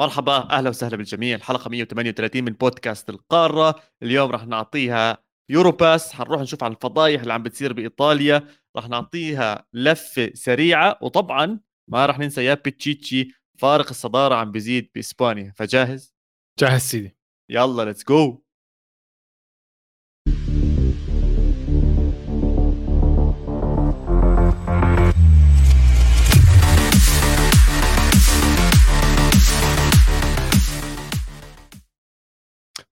مرحبا أهلا وسهلا بالجميع. الحلقة 138 من بودكاست القارة. اليوم راح نعطيها أوروبا بس. حنروح نشوف عن الفضايح اللي عم بتصير بإيطاليا. راح نعطيها لفة سريعة. وطبعا ما راح ننسى يا بيتشيتشي فارق الصدارة عم بيزيد بإسبانيا. فجاهز؟ جاهز سيدي. يلا let's go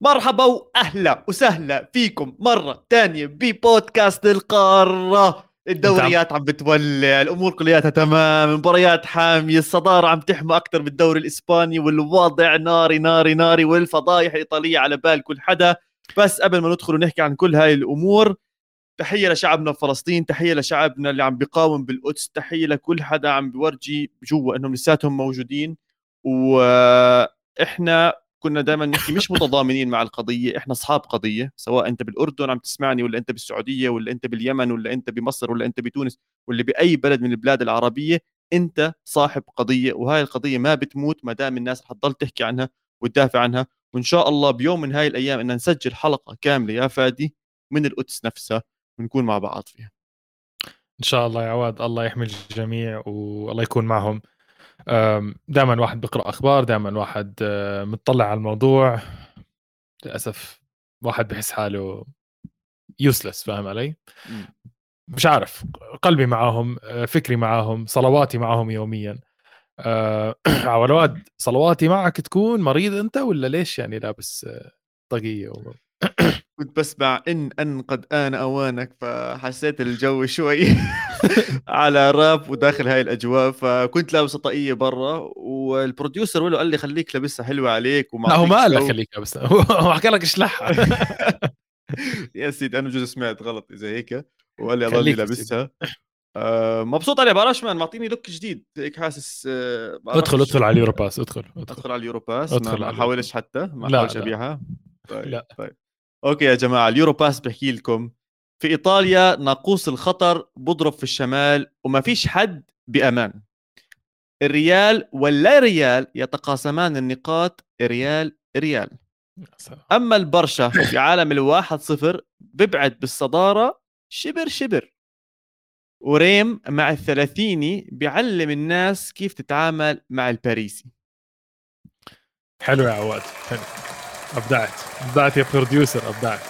مرحبا واهلا وسهلا فيكم مرة تانية ببودكاست القارة. الدوريات عم بتولع الأمور كلياتها تمام مباريات حامية الصدارة عم تحمى أكثر بالدوري الإسباني والوضع ناري ناري ناري والفضايح الايطاليه على بال كل حدا. بس قبل ما ندخل ونحكي عن كل هاي الأمور تحية لشعبنا بفلسطين تحية لشعبنا اللي عم بيقاوم بالقدس تحية لكل حدا عم بورجي جوا انهم لساتهم موجودين. وإحنا كنا دائما نحكي مش متضامنين مع القضية إحنا أصحاب قضية سواء أنت بالأردن عم تسمعني ولا أنت بالسعودية ولا أنت باليمن ولا أنت بمصر ولا أنت بتونس ولا بأي بلد من البلاد العربية أنت صاحب قضية وهاي القضية ما بتموت ما دام الناس رح تضل تحكي عنها وتدافع عنها. وإن شاء الله بيوم من هاي الأيام ان نسجل حلقة كاملة يا فادي من القدس نفسها ونكون مع بعض فيها. إن شاء الله يا عواد الله يحمي الجميع والله يكون معهم. دائما واحد بيقرأ أخبار دائما واحد آه، مطلع على الموضوع. للأسف واحد بحس حاله يوسلس فاهم علي؟ مش عارف قلبي معاهم آه، فكري معاهم صلواتي معاهم يوميا. أه عواد صلواتي معك تكون مريض أنت ولا ليش يعني لابس آه، طاقية كنت بسمع إن أن قد آن أوانك فحسيت الجو شوي على راب وداخل هاي الأجواء فكنت لابس طاقيه برا. والبروديوسر ولو قال لي خليك لابسها حلوة عليك وما لا هو ما قال لك خليك لابسها هو حكى لك اشلحها يا سيدي أنا بجوز سمعت غلط إذا هيك. وقال لي اضلني لابسها. آه مبسوط عليه براش man معطيني look جديد. هيك حاسس آه ادخل ادخل على اليوروباس ادخل ادخل, أدخل على اليوروباس. ما احاولش حتى ما احاولش أبيعها. طيب لا. طيب. okay يا جماعة اليورو باس بحكي لكم. في إيطاليا ناقوس الخطر بضرب في الشمال وما فيش حد بأمان. الريال واللا ريال يتقاسمان النقاط ريال ريال. أما البرشا في عالم الواحد صفر ببعد بالصدارة شبر شبر. وريم مع الثلاثيني بيعلم الناس كيف تتعامل مع الباريسي. حلو يا عواد حلو. أبدعت. أبدعت يا بروديوسر أبدعت.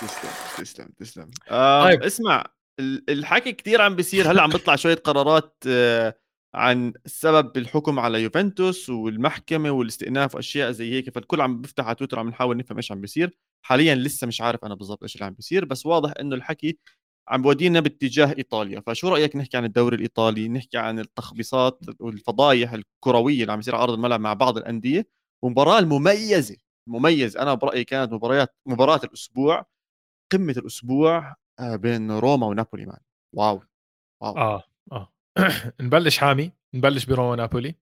تسلم تسلم تسلم. آه طيب. اسمع الحكي كثير عم بيصير. هلا عم بيطلع شوية قرارات آه عن سبب الحكم على يوفنتوس والمحكمة والاستئناف وأشياء زي هيك. فالكل عم بيفتح على تويتر عم نحاول نفهم إيش عم بيصير. حاليا لسه مش عارف أنا بالضبط إيش اللي عم بيصير بس واضح إنه الحكي عم بودينا باتجاه إيطاليا. فشو رأيك نحكي عن الدوري الإيطالي؟ نحكي عن التخبيصات والفضايح الكروية اللي عم يصير على أرض الملعب مع بعض الأندية؟ ومباراه المميزة مميز أنا برأيي كانت مباريات مباراة الأسبوع قمة الأسبوع آه، بين روما ونابولي man wow wow. آه آه. نبلش حامي نبلش بروما نابولي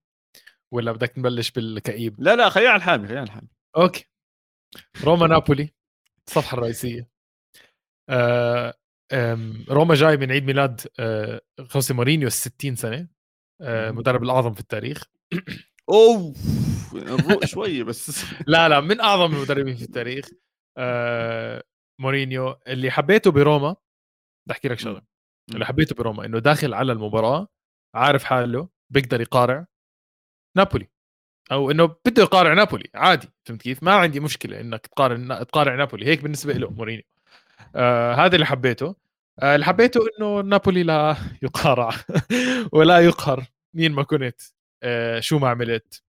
ولا بدك نبلش بالكئيب؟ لا لا خلينا على الحامي خلينا على الحامي. okay. روما نابولي الصفحة الرئيسية. آه روما جاي من عيد ميلاد آه خوسي مورينيو 60 سنة آه مدرب الأعظم في التاريخ. اوه نروق شوي بس. لا لا من أعظم المدربين في التاريخ آه مورينيو اللي حبيته بروما بدي أحكي لك شغلة. اللي حبيته بروما إنه داخل على المباراة عارف حاله بيقدر يقارع نابولي. أو إنه بده يقارع نابولي عادي فهمت كيف؟ ما عندي مشكلة إنك تقارن تقارع نابولي هيك بالنسبة له مورينيو. آه هذا اللي حبيته. آه اللي حبيته إنه نابولي لا يقارع ولا يقهر مين ما كنت آه شو ما عملت.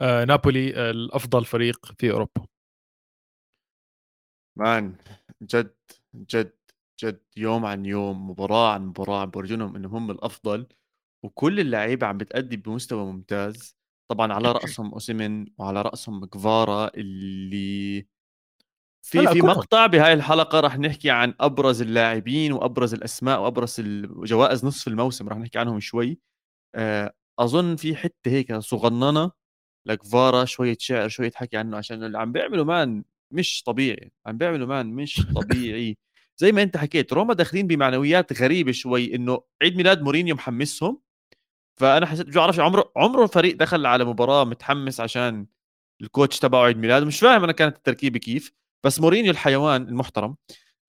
نابولي آه الأفضل فريق في أوروبا. مان جد جد جد يوم عن يوم مباراة عن مباراة عم بورجونهم انهم هم الأفضل وكل اللعيبة عم بتأدي بمستوى ممتاز. طبعا على رأسهم اوسيمن وعلى رأسهم كفارا اللي في في مقطع بهاي الحلقة رح نحكي عن أبرز اللاعبين وأبرز الأسماء وأبرز جوائز نصف الموسم رح نحكي عنهم شوي. آه، أظن في حتة هيك صغننة لكفارا شوية شعر شوية حكي عنه عشان اللي عم بيعملوا مان مش طبيعي عم بيعملوا مان مش طبيعي. زي ما انت حكيت روما داخلين بمعنويات غريبة شوي إنه عيد ميلاد مورينيو محمسهم. فأنا حسيت جو عرفش عمره عمره فريق دخل على مباراة متحمس عشان ال coach تبعه عيد ميلاده. مش فاهم أنا كانت التركيبة كيف بس مورينيو الحيوان المحترم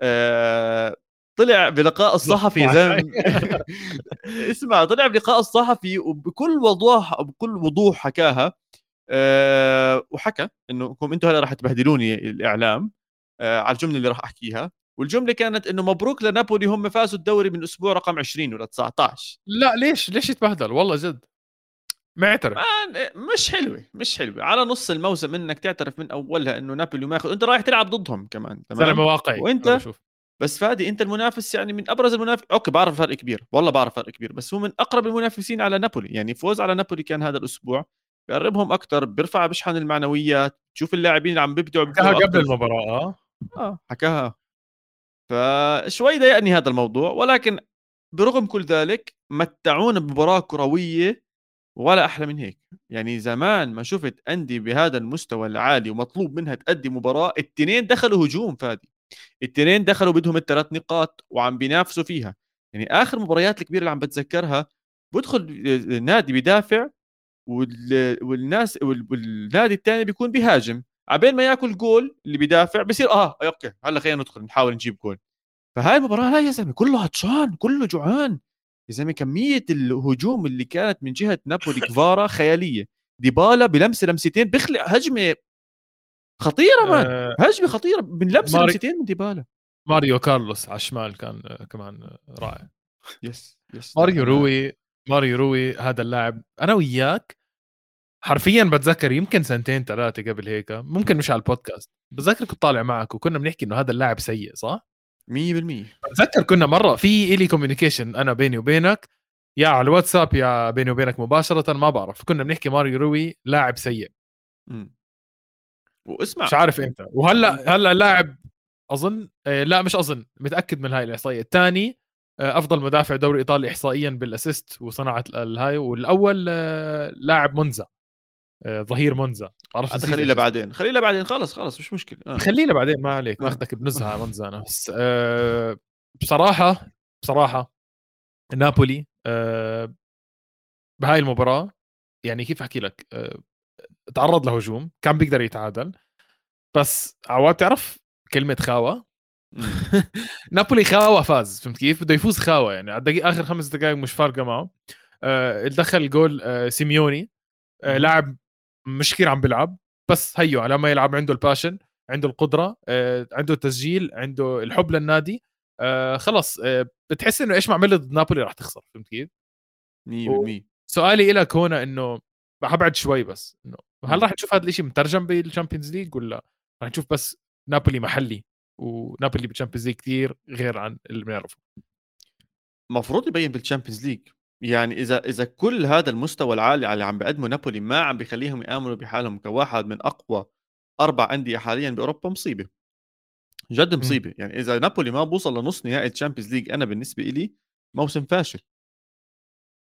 آه طلع بلقاء الصحفي زي اسمع طلع بلقاء الصحفي وبكل وضوح بكل وضوح حكاها. أه وحكى انه أنتم هلأ راح تبهدلوني الإعلام. أه على الجملة اللي راح أحكيها. والجملة كانت إنه مبروك لنابولي هم فازوا الدوري من أسبوع رقم 20 ولا 19 لا ليش؟ ليش يتبهدل؟ والله جد. معترف مش حلوة مش حلوة. على نص الموسم إنك تعترف من أولها إنه نابولي ماخذ أنت رايح تلعب ضدهم كمان تمام؟ زلمه واقعي. وأنت بس فادي أنت المنافس يعني من أبرز المنافس. أوكي بعرف فرق كبير. والله بعرف فرق كبير. بس هو من أقرب المنافسين على نابولي. يعني فوز على نابولي كان هذا الأسبوع. بيقربهم أكثر بيرفع بشحن المعنويات تشوف اللاعبين اللي عم بيبدعوا حكاها قبل المباراة آه. آه حكاها. فشوي ضايقني هذا الموضوع ولكن برغم كل ذلك متعونا بمباراة كروية ولا أحلى من هيك. يعني زمان ما شفت اندي بهذا المستوى العالي ومطلوب منها تأدي مباراة الاثنين دخلوا هجوم فادي. الاثنين دخلوا بدهم الثلاث نقاط وعم بينافسوا فيها. يعني آخر مباريات الكبيرة اللي عم بتذكرها بدخل نادي بيدافع والناس والنادي الثاني بيكون بيهاجم. عبين ما ياكل جول اللي بيدافع بصير آه okay هلأ خلينا ندخل نحاول نجيب جول. فهاي المباراة لا يا زلمة كله عطشان كله جوعان. يا زلمة كمية الهجوم اللي كانت من جهة نابولي كفارا خيالية. ديبالا بلمسه لمستين بيخلق هجمة خطيرة man. آه هجمة خطيرة من لمسه ماري... لمستين من ديبالا. ماريو كارلوس على الشمال كان كمان رائع. yes yes ماريو روي ماريو روي هذا اللاعب. أنا وياك حرفيا بتذكر يمكن سنتين ثلاثة قبل هيك ممكن مش على البودكاست بتذكر كنت طالع معك وكنا بنحكي إنه هذا اللاعب سيء صح؟ 100% بتذكر كنا مرة في إلي communication أنا بيني وبينك يا على الواتساب يا بيني وبينك مباشرة ما بعرف كنا بنحكي ماريو روي لاعب سيء. واسمع. مش عارف إمتى. وهلأ هلأ لاعب أظن آه، لا مش أظن متأكد من هاي الإحصائية. الثاني أفضل مدافع دوري إيطالي احصائيا بال assist وصناعه الهاي والأول آه، لاعب منزا ظهير منزا عرفت خليه لبعدين خليه لبعدين خلص خلص مش مشكلة. آه. خليه لبعدين ما عليك ماخذك بنزهة منزا أنا. بس أه بصراحة بصراحة نابولي أه بهاي المباراة يعني كيف أحكي لك أه تعرض لهجوم كان بيقدر يتعادل بس عواد تعرف كلمة خاوة؟ نابولي خاوة فاز فهمت كيف؟ بده يفوز خاوة يعني. على الدقيقة آخر خمس دقائق مش فارقة معه. أه دخل جول أه سيميوني. أه لاعب مش كثير عم بيلعب بس هيو لما يلعب عنده ال passion عنده القدرة أه عنده التسجيل عنده الحب للنادي. أه خلص أه بتحس إنه إيش ما عملت ضد نابولي راح تخسر فهمت كيف؟ 100% سؤالي لك هنا إنه ابعد شوي بس إنه هل راح نشوف هذا الشيء مترجم بال Champions League ولا راح نشوف بس نابولي محلي؟ ونابولي بال Champions League كثير غير عن اللي بنعرفه المفروض يبين بال Champions League يعني إذا إذا كل هذا المستوى العالي اللي عم بيقدمه نابولي ما عم بيخليهم يآمنوا بحالهم كواحد من أقوى أربع أندية حاليا بأوروبا مصيبة. جد مصيبة. يعني إذا نابولي ما بوصل لنص نهائي ال Champions League أنا بالنسبة لي موسم فاشل.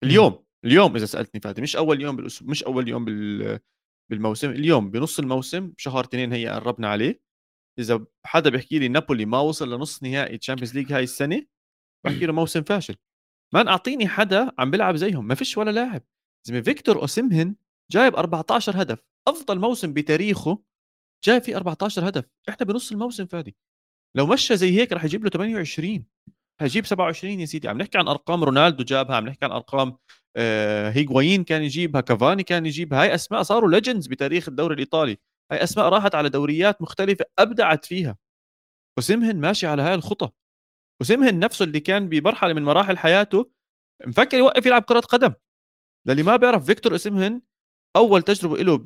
اليوم اليوم إذا سألتني فادي مش أول يوم بالاسبوع مش أول يوم بال بالموسم اليوم بنص الموسم شهر اثنين هي قربنا عليه. إذا حدا بيحكي لي نابولي ما وصل لنص نهائي Champions League هاي السنة بحكي له موسم فاشل. man أعطيني حدا عم بيلعب زيهم ما فيش ولا لاعب. زي فيكتور اوسمهن جايب 14 هدف. أفضل موسم بتاريخه جايب فيه 14 هدف. إحنا بنص الموسم فادي. لو مشى زي هيك راح يجيب له 28 هيجيب 27 يا سيدي. عم نحكي عن أرقام رونالدو جابها عم نحكي عن أرقام آه هيغوايين كان يجيبها كافاني كان يجيبها. هاي أسماء صاروا legends بتاريخ الدوري الإيطالي. هاي أسماء راحت على دوريات مختلفة أبدعت فيها. وسمهن ماشي على هاي الخطى وسمهن نفسه اللي كان بمرحلة من مراحل حياته مفكر يوقف يلعب كرة قدم. للي ما بيعرف فيكتور اسمهن أول تجربة له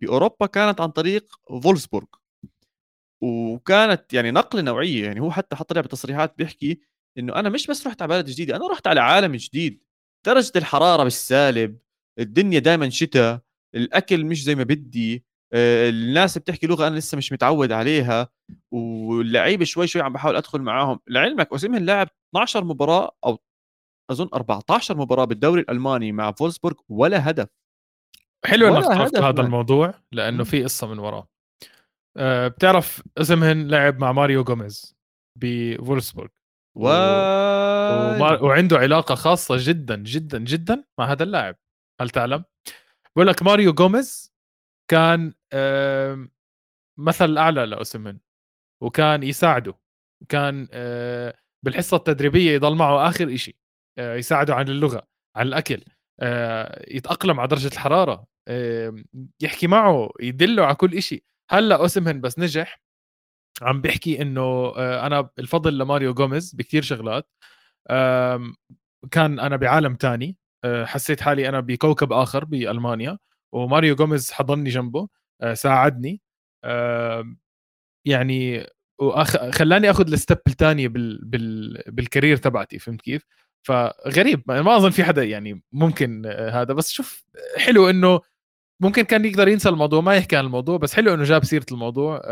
بأوروبا كانت عن طريق فولسبورغ. وكانت يعني نقلة نوعية يعني هو حتى حط لها بتصريحات بيحكي إنه أنا مش بس رحت على بلد جديده أنا رحت على عالم جديد. درجة الحرارة بالسالب الدنيا دائما شتاء الأكل مش زي ما بدي. الناس بتحكي لغة أنا لسه مش متعود عليها واللعيبه شوي شوي عم بحاول أدخل معاهم. لعلمك أوسيمين لاعب 12 مباراة أو أظن 14 مباراة بالدوري الألماني مع فولسبورغ ولا هدف. حلو إنك طرقت هذا man. الموضوع لأنه في قصة من وراه. أه بتعرف اسمهن لعب مع ماريو جوميز بفولسبورغ. و... وما... وعنده علاقة خاصة جدا جدا جدا مع هذا اللاعب. هل تعلم؟ بقول لك ماريو جوميز كان مثل الأعلى لاوسمن وكان يساعده كان آه، بالحصة التدريبية يضل معه آخر شيء آه، يساعده عن اللغة عن الأكل آه، يتأقلم على درجة الحرارة يحكي معه يدله على كل شيء هلأ اوسمهن بس نجح عم بيحكي إنه أنا الفضل لماريو جوميز بكثير شغلات كان أنا بعالم تاني حسيت حالي أنا بكوكب آخر بألمانيا وماريو جوميز حضني جنبه. ساعدني يعني. خلاني آخذ ال step الثانية بال... بال... بال career تبعتي فهمت كيف؟ فغريب ما أظن في حدا يعني ممكن هذا بس شوف حلو إنه ممكن كان يقدر ينسى الموضوع ما يحكي عن الموضوع بس حلو إنه جاب سيرة الموضوع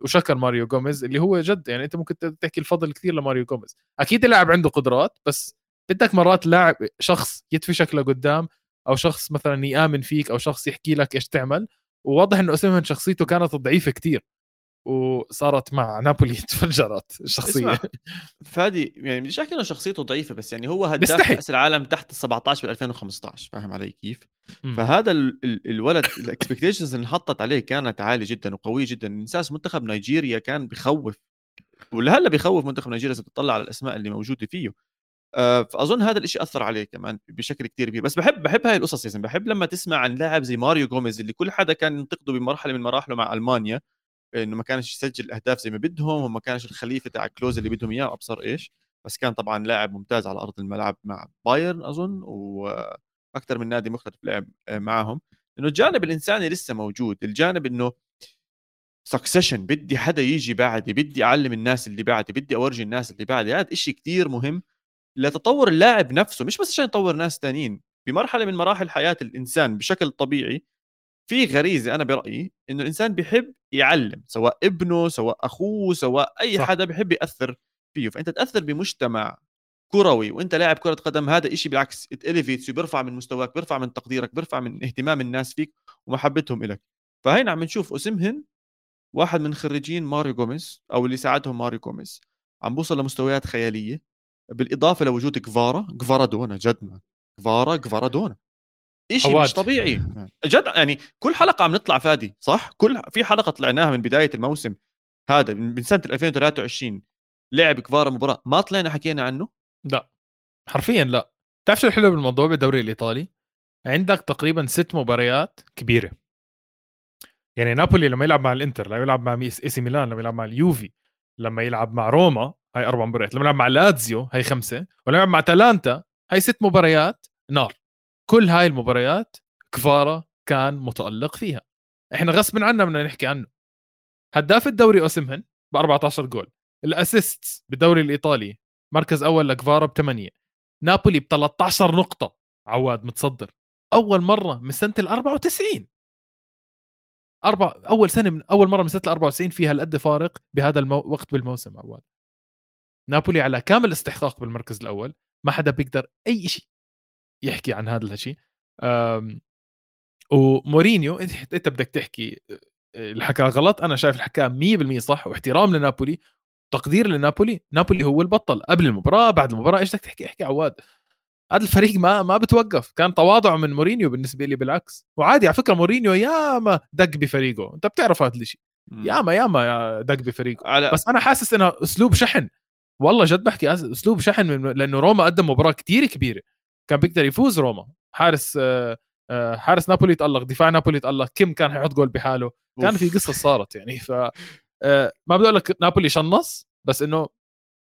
وشكر ماريو جوميز اللي هو جد يعني أنت ممكن تحكي الفضل كثير لماريو جوميز أكيد اللاعب عنده قدرات بس بدك مرات لاعب شخص يدفشك لقدام أو شخص مثلا يآمن فيك أو شخص يحكي لك إيش تعمل وواضح إنه اسمها شخصيته كانت ضعيفة كثير وصارت مع نابولي تفجرت الشخصيه فادي يعني بديش أحكي إنه شخصيته ضعيفة بس يعني هو هداف كأس العالم تحت ال 17 بال 2015 فاهم علي كيف؟ م. فهذا ال ال الولد ال expectations اللي انحطت عليه كانت عالية جدا وقوية جدا ننساش منتخب نيجيريا كان بخوف ولهلأ بخوف منتخب نيجيريا إذا بتطلع على الأسماء اللي موجودة فيه فأظن هذا الشيء أثر عليه كمان بشكل كتير كبير. بس بحب بحب هاي القصص يعني بحب لما تسمع عن لاعب زي ماريو جوميز اللي كل حدا كان ينتقده بمرحلة من مراحله مع ألمانيا إنه ما كانش يسجل الاهداف زي ما بدهم وما كانش الخليفة تاع كلوز اللي بدهم إياه أبصر إيش. بس كان طبعا لاعب ممتاز على أرض الملعب مع بايرن أظن وأكثر من نادي مختلف لعب معهم إنه الجانب الإنساني لسه موجود. الجانب إنه succession بدي حدا يجي بعدي بدي أعلم الناس اللي بعدي بدي أورجي الناس اللي بعدي. هذا شيء كثير مهم لتطور اللاعب نفسه مش بس عشان يطور ناس ثانيين بمرحلة من مراحل حياة الإنسان بشكل طبيعي في غريزة أنا برأيي إنه الإنسان بيحب يعلم سواء ابنه سواء أخوه سواء أي صح. حدا بيحب يأثر فيه. فأنت تأثر بمجتمع كروي وأنت لاعب كرة قدم هذا إشي بالعكس it elevates بيرفع من مستواك بيرفع من تقديرك بيرفع من اهتمام الناس فيك ومحبتهم لك فهينا عم نشوف اسمهن واحد من خريجين ماريو جوميز أو اللي ساعدهم ماريو جوميز عم بوصل لمستويات خيالية. بالإضافة لوجود كفارا كفارادونا جد ما كفارا كفارادونا شيء مش طبيعي. جد يعني كل حلقة عم نطلع فادي صح؟ كل في حلقة طلعناها من بداية الموسم هذا من سنة 2023 لعب كفارا مباراة. ما طلعنا حكينا عنه؟ لا. حرفيا لا. بتعرف شو الحلو بالموضوع بالدوري الإيطالي؟ عندك تقريبا ست مباريات كبيرة. يعني نابولي لما يلعب مع الإنتر لما يلعب مع إيه سي ميلان لما يلعب مع اليوفي لما يلعب مع روما هاي أربع مباريات لما يلعب مع لاتزيو هاي خمسة ولما يلعب مع أتالانتا هاي ست مباريات نار. كل هاي المباريات كفارا كان متألق فيها. إحنا غصب عنا بدنا نحكي عنه. هداف الدوري اوسمهن ب 14 جول. الاسيست بالدوري الإيطالي مركز أول لكفارا بثمانية. نابولي ب 13 نقطة. عواد متصدر. أول مرة من سنة ال 94 أربع أول سنة من أول مرة من سنة ال 94 فيها هالقد فارق بهذا الوقت بالموسم عواد. نابولي على كامل استحقاق بالمركز الأول ما حدا بيقدر أي شيء يحكي عن هذا الشيء ومورينيو إنت بدك تحكي الحكى غلط. أنا شايف الحكى 100% صح واحترام لنابولي تقدير لنابولي. نابولي هو البطل قبل المباراة بعد المباراة إيش بدك تحكي؟ احكي عواد. هذا الفريق ما ما بتوقف. كان تواضع من مورينيو بالنسبة لي بالعكس. وعادي على فكرة مورينيو ياما دق بفريقه. أنت بتعرف هذا الشيء ياما ياما دق بفريقه. على... بس أنا حاسس إنه أسلوب شحن. والله جد بحكي أسلوب شحن من... لأنه روما قدم مباراة كتير كبيرة. كان بيقدر يفوز روما. حارس آه، آه، حارس نابولي تألق دفاع نابولي تألق كم كان حيحط جول بحاله. كان في قصة صارت يعني. ف آه، ما بدي أقول لك نابولي شنص بس إنه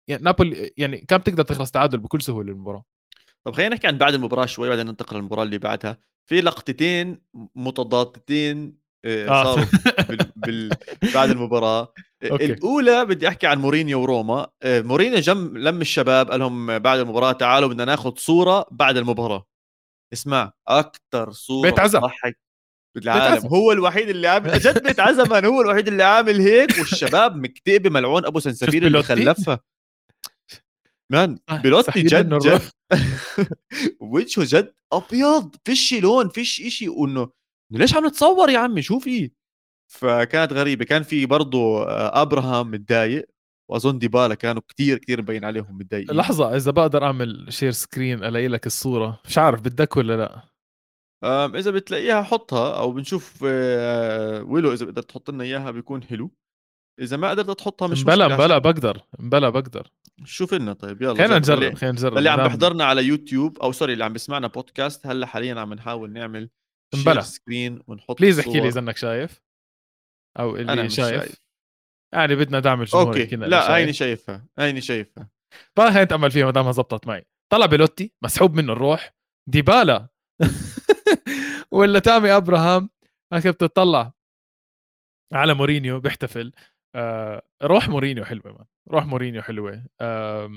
يعني نابولي يعني كان بتقدر تخلص تعادل بكل سهولة المباراة. طب خلينا نحكي عن بعد المباراة شوي بعدين ننتقل للمباراة اللي بعدها. في لقطتين متضادتين صاروا بال... بال... بعد المباراة. okay. الأولى بدي أحكي عن مورينيو وروما. مورينيو جم لم الشباب قال لهم بعد المباراة تعالوا بدنا ناخذ صورة بعد المباراة. اسمع أكثر صورة بيت عزم ضحك بالعالم. هو الوحيد اللي عامل جد بيت عزم هو الوحيد اللي عامل هيك. والشباب مكتئبة ملعون. أبو سنسبيل اللي خلفها. مان بيلوتي جد جد. وجهه جد أبيض. فيش لون فيش إشي. وإنه ليش عم نتصور يا عمي؟ شو في؟ فكانت غريبة. كان في برضه آه، أبراهام متضايق وأظن ديبالا كانوا كتير كتير مبين عليهم متضايقين. لحظة إذا بقدر أعمل share screen ألاقي لك الصورة. مش عارف بدك ولا لأ. إذا بتلاقيها حطها أو بنشوف آه، ويلو إذا بتقدر تحط لنا إياها بيكون حلو. إذا ما قدرت تحطها مش مبلا مبلا بقدر. مبلا بقدر. شوف لنا طيب يلا خلينا نجرب خلينا نجرب اللي عم بيحضرنا على يوتيوب أو sorry اللي عم بيسمعنا بودكاست هلأ حاليا عم نحاول نعمل مبلا screen ونحط please احكي لي إذا إنك شايف. أو اللي أنا شايف. شايف. يعني بدنا دعم الجمهور okay. لا هيني شايفها. هيني شايفها. طيب خلينا نتأمل فيها ما دامها زبطت معي. طلع بيلوتي مسحوب منه الروح. ديبالا. ولا تامي أبراهام هيك بتطلع على مورينيو بيحتفل. آه روح مورينيو حلوة من. روح مورينيو حلوة. آه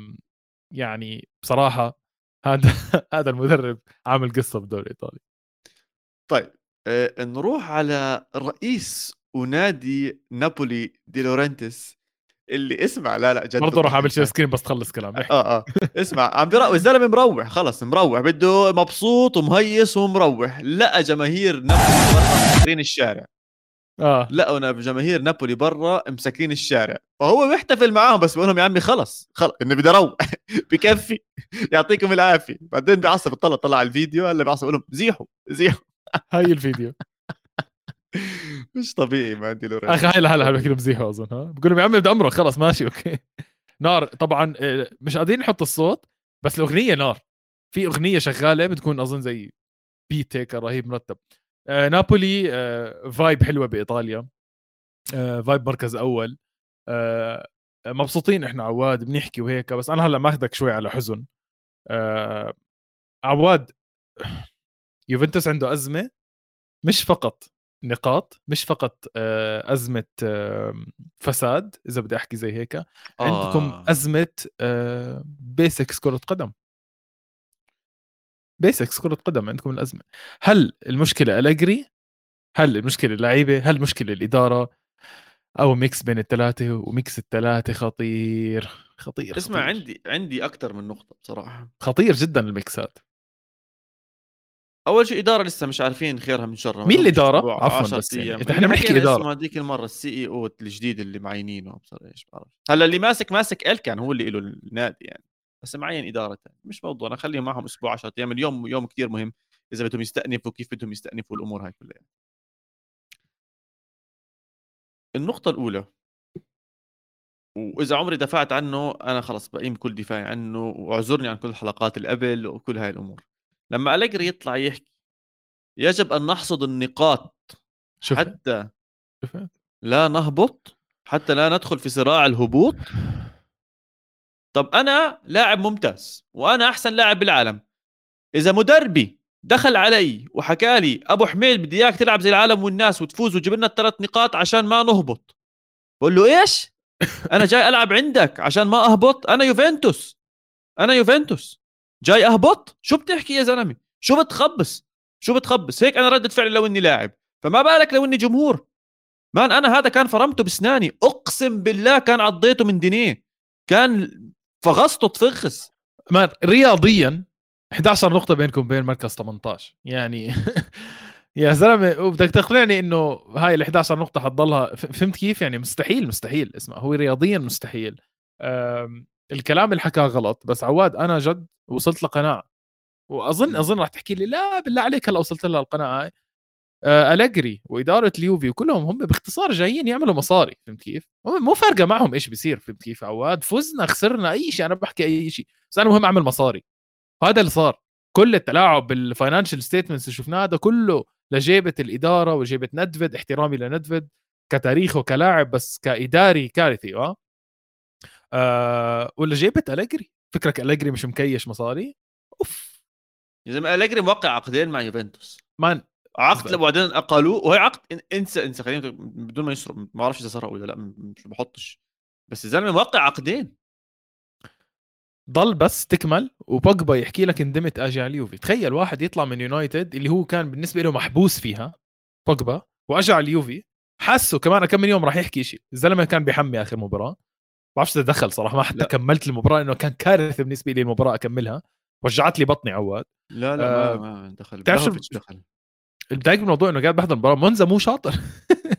يعني بصراحة هذا هذا المدرب عامل قصة بالدوري الايطالي طيب آه نروح على رئيس ونادي نابولي دي لورينتيس اللي اسمع لا لا جد برضه راح أعمل share screen بس تخلص كلام آه آه اسمع عم بيروح الزلمه مروح خلص مروح بده مبسوط ومهيص ومروح. لقى جماهير نابولي برا مسكرين الشارع. آه. لقوا جماهير نابولي برا مسكرين الشارع. فهو بيحتفل معاهم بس بقول لهم يا عمي خلص خلص انه بدي أروح. بكفي يعطيكم العافية. بعدين بيعصب طلع طلع الفيديو هلا بيعصب بقول لهم زيحوا زيحوا. هاي الفيديو. مش طبيعي ما عندي لورين أخي هلا هلا بحكي بزيحوا أظن ها؟ بقول لهم يا عمي بدي امرق خلص ماشي okay. نار طبعا آه، مش قادرين نحط الصوت بس الأغنية نار. في أغنية شغالة بتكون أظن زي beat هيك رهيب مرتب. آه نابولي آه vibe حلوة بإيطاليا. آه vibe مركز أول. آه مبسوطين إحنا عواد بنحكي وهيك بس أنا هلأ ماخذك شوي على حزن. آه عواد يوفنتوس عنده أزمة مش فقط نقاط مش فقط آه، أزمة فساد إذا بدي أحكي زي هيك عندكم آه. أزمة basics كرة قدم. basics كرة قدم عندكم الأزمة. هل المشكلة أليجري هل المشكلة اللعيبة؟ هل المشكلة الإدارة؟ أو mix بين الثلاثة و mix الثلاثة خطير خطير اسمع خطير. عندي عندي أكثر من نقطة بصراحة. خطير جدا ال mixات. أول شيء إدارة لسه مش عارفين خيرها من شرها. مين الاداره عفوا بس يعني. إحنا بنحكي إدارة. هذيك المرة ال CEO الجديد اللي معينينه. بصراحة إيش بعرف. هلا اللي ماسك ماسك الكان هو اللي له النادي يعني. بس معين إدارة مش موضوع. أنا خليهم معهم أسبوع 10 أيام. اليوم يوم كثير مهم. إذا بدهم يستأنفوا كيف بدهم يستأنفوا الأمور هاي كلها. النقطة الأولى. وإذا عمري دفعت عنه أنا خلص بقيم كل دفاعي عنه وأعذرني عن كل الحلقات اللي قبل وكل هاي الأمور. لما أليجري يطلع يحكي يجب أن نحصد النقاط شوف. حتى لا نهبط حتى لا ندخل في صراع الهبوط. طب أنا لاعب ممتاز وأنا أحسن لاعب بالعالم. إذا مدربي دخل علي وحكى لي أبو حميد بدي إياك تلعب زي العالم والناس وتفوز وتجيب لنا الثلاث نقاط عشان ما نهبط. بقول له إيش؟ أنا جاي ألعب عندك عشان ما أهبط أنا يوفنتوس. أنا يوفنتوس. جاي أهبط؟ شو بتحكي يا زلمة؟ شو بتخبص؟ شو بتخبص؟ هيك أنا ردة فعلي لو إني لاعب. فما بالك لو إني جمهور. مان أنا هذا كان فرمته بسناني. أقسم بالله كان عضيته من دينيه. كان فغصته تفخس مان رياضيا 11 نقطة بينكم بين مركز 18 يعني يا زلمة وبدك تقنعني إنه هاي ال 11 نقطة حتضلها. فهمت كيف؟ يعني مستحيل مستحيل. اسمع هو رياضيا مستحيل. الكلام اللي حكاه غلط بس عواد أنا جد وصلت لقناعة. واظن أظن راح تحكي لي لا بالله عليك هلأ وصلت لها القناعة آه أليجري وإدارة اليوفي وكلهم هم باختصار جايين يعملوا مصاري فهمت كيف؟ مو فارقة معهم إيش بيصير فهمت كيف؟ عواد؟ فزنا خسرنا أي شيء أنا بحكي أي شيء. بس أنا مهم أعمل مصاري. وهذا اللي صار. كل التلاعب بال financial statements اللي شفناه هذا كله لجيبة الإدارة وجيبة نيدفيد احترامي لنيدفيد كتاريخ وكلاعب بس كإداري كارثي آه, آه ولا جيبه أليجري؟ فكرك أليجري مش مكيش مصاري؟ أوف. يا زلمة أليجري موقع عقدين مع يوفنتوس. مان عقد وبعدين أقالوه وهي عقد إنسى إنسى خلينا بدون ما يسرق ما بعرفش إذا سرق ولا لأ مش بحطش. بس الزلمه موقع عقدين. ضل بس تكمل وبوجبا يحكي لك اندمت آجي على اليوفي تخيل واحد يطلع من يونايتد اللي هو كان بالنسبة له محبوس فيها بوجبا واجى على اليوفي حسه كمان كم من يوم راح يحكي شيء. الزلمة كان بيحمي آخر مباراة. بعرفش إذا دخل صراحة ما حتى لا. كملت المباراة إنه كان كارثه بالنسبة لي المباراة أكملها. وجعت لي بطني عواد. لا لا آه ما, ما دخل. بتعرف شو؟ دخل. البداية بالموضوع إنه قاعد بحضر المباراة. مونزا مو شاطر.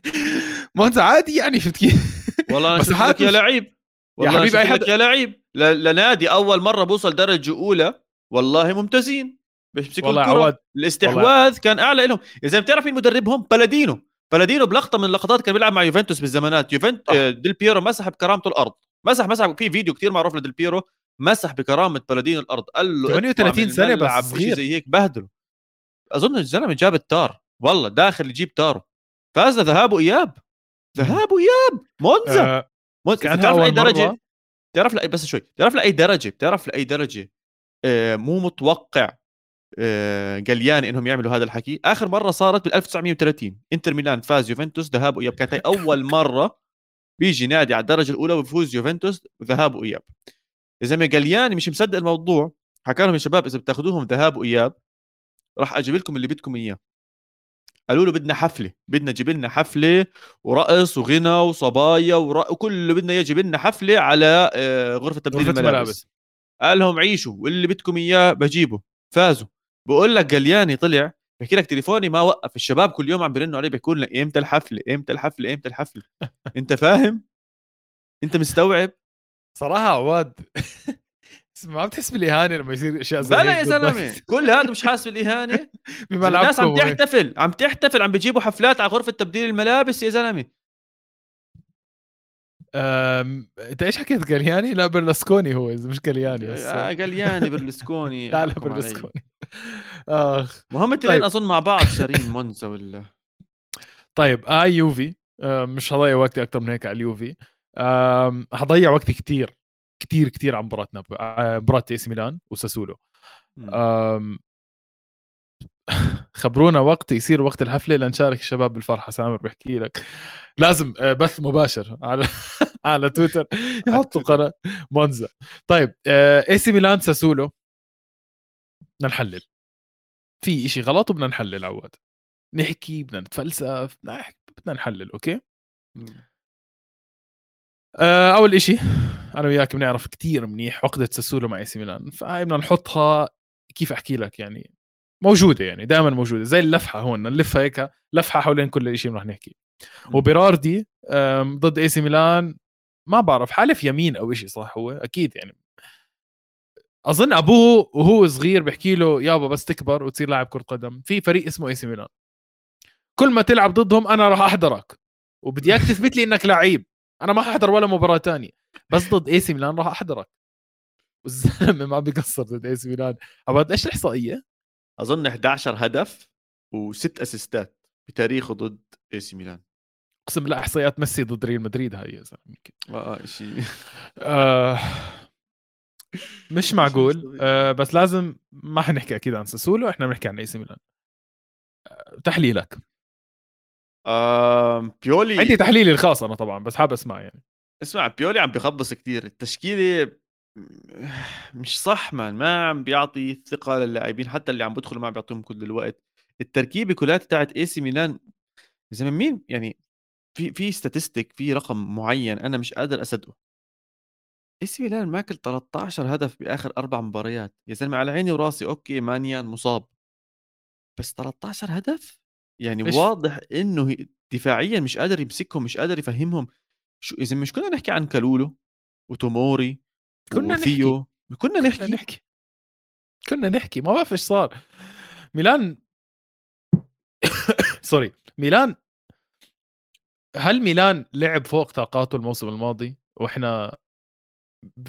مونزا عادي يعني شفت كيف؟ والله أنا شفت يا لعيب. يا حبيبي أي حد يا لعيب. لنادي أول مرة بوصل درجة أولى والله ممتازين. بيمسكوا والله عواد الاستحواذ والله. كان أعلى لهم. يا زلمة بتعرف مين مدربهم؟ بالادينو بالادينو بلقطة من اللقطات كان بيلعب مع يوفنتوس بالزمانات. يوفنت آه. ديل بيرو مسح بكرامته الأرض. مسح مسح في فيديو كثير معروف لديل بيرو مسح بكرامة بالادينو الأرض قال له 38 سنه بس صغير زي هيك بهدله. أظن الزلمة جاب التار. والله داخل يجيب تاره فاز ذهاب وإياب. ذهاب وإياب. مونزا. آه. مونزا تعرف لأي درجة؟ تعرف لاي بس شوي. تعرف لأي درجة؟ بتعرف لأي درجة؟ آه مو متوقع آه جالياني إنهم يعملوا هذا الحكي. آخر مرة صارت بال 1930 إنتر ميلان فاز يوفنتوس ذهاب وإياب. كانت هي أول مرة بيجي نادي على الدرجة الأولى ويفوز يوفنتوس ذهاب وإياب. يا زلمه جالياني مش مصدق الموضوع حكى لهم يا شباب إذا بتاخذوهم ذهاب وإياب راح أجيب لكم اللي بدكم إياه. قالوا له بدنا حفلة بدنا جيب لنا حفلة ورقص وغنى وصبايا وكل اللي بدنا إياه جيب لنا حفلة على آه، غرفة تبديل الملابس. الملابس. قال لهم عيشوا واللي بدكم إياه بجيبه. فازوا. بقول لك قلياني طلع بحكي لك تليفوني ما وقف الشباب كل يوم عم بيرنوا عليه بيقول لنا إمتى الحفلة؟ إمتى الحفلة؟ إمتى الحفلة؟ أنت فاهم؟ أنت مستوعب؟ صراحة عواد ما بتحس بالإهانة لما يصير أشياء زي بلا يا زلمة كل هذا مش حاسس بالإهانة. الناس عم تحتفل عم تحتفل عم بيجيبوا حفلات على غرفة تبديل الملابس يا زلمة. أنت إيش حكيت جالياني؟ لا برلسكوني هو مش جالياني بس آه جالياني برلسكوني لا لا برلسكوني. اخ مهم التنين طيب. أظن مع بعض شارين مونزا ولا؟ طيب آي آه يوفي آه مش هضيع وقتي أكثر من هيك على اليوفي آه حضيع وقتي كثير كثير كثير عن مباراتنا مباراه إي ميلان وساسولو. خبرونا وقت يصير وقت الحفلة لنشارك الشباب بالفرحة. سامر بحكي لك. لازم آه، بث مباشر على على تويتر. يحطوا قناة مونزا. طيب إي سي ميلان ساسولو. بدنا نحلل. في إشي غلط وبدنا نحلل عواد. نحكي بدنا نتفلسف بدنا نحلل okay؟ آه، أول إشي أنا وياك بنعرف كتير منيح عقده ساسولو مع إي سي ميلان فهاي بدنا نحطها كيف أحكي لك يعني. موجودة يعني دائما موجودة زي اللفحة هون نلفها هيك لفحة حوالين كل شيء رح نحكي. وبيراردي ضد إي سي ميلان ما بعرف حالف يمين أو شيء صح هو؟ أكيد يعني أظن أبوه وهو صغير بحكي له يابا بس تكبر وتصير لاعب كرة قدم. في فريق اسمه إي سي ميلان. كل ما تلعب ضدهم أنا راح أحضرك. وبدي اياك تثبت لي إنك لعيب. أنا ما حضر ولا مباراة تانية. بس ضد إي سي ميلان راح أحضرك. والزلمة ما بيقصر ضد إي سي ميلان. عواد إيش الاحصائيه؟ أظن 11 هدف وست أسيستات بتاريخه ضد إي سي ميلان. أقسم بالله إحصائيات ميسي ضد ريال مدريد هاي يا زلمة. آه شيء آه. مش معقول. آه بس لازم ما حنحكي أكيد عن ساسولو إحنا بنحكي عن إي سي ميلان. آه تحليلك. آه بيولي عندي تحليلي الخاص أنا طبعا بس حابب اسمع يعني. اسمع بيولي عم بخبص كثير التشكيلة مش صح مان ما عم بيعطي ثقة للاعبين حتى اللي عم بدخلوا ما عم بيعطيهم كل الوقت. التركيبة كلها تاعت إي سي ميلان زلمة مين يعني في في statistic في رقم معين أنا مش قادر أصدقه. اي سي ميلان ماكل 13 هدف بآخر أربع مباريات. يا زلمة على عيني وراسي. okay مانيان مصاب. بس 13 هدف؟ يعني إيش؟ واضح إنه دفاعيا مش قادر يمسكهم مش قادر يفهمهم. شو اذا مش كنا نحكي عن كالولو وتوموري كنا وثيو نحكي. كنا نحكي. كنا نحكي. كنا نحكي. ما بعرف إيش صار. ميلان sorry. ميلان هل ميلان لعب فوق طاقاته الموسم الماضي؟ وإحنا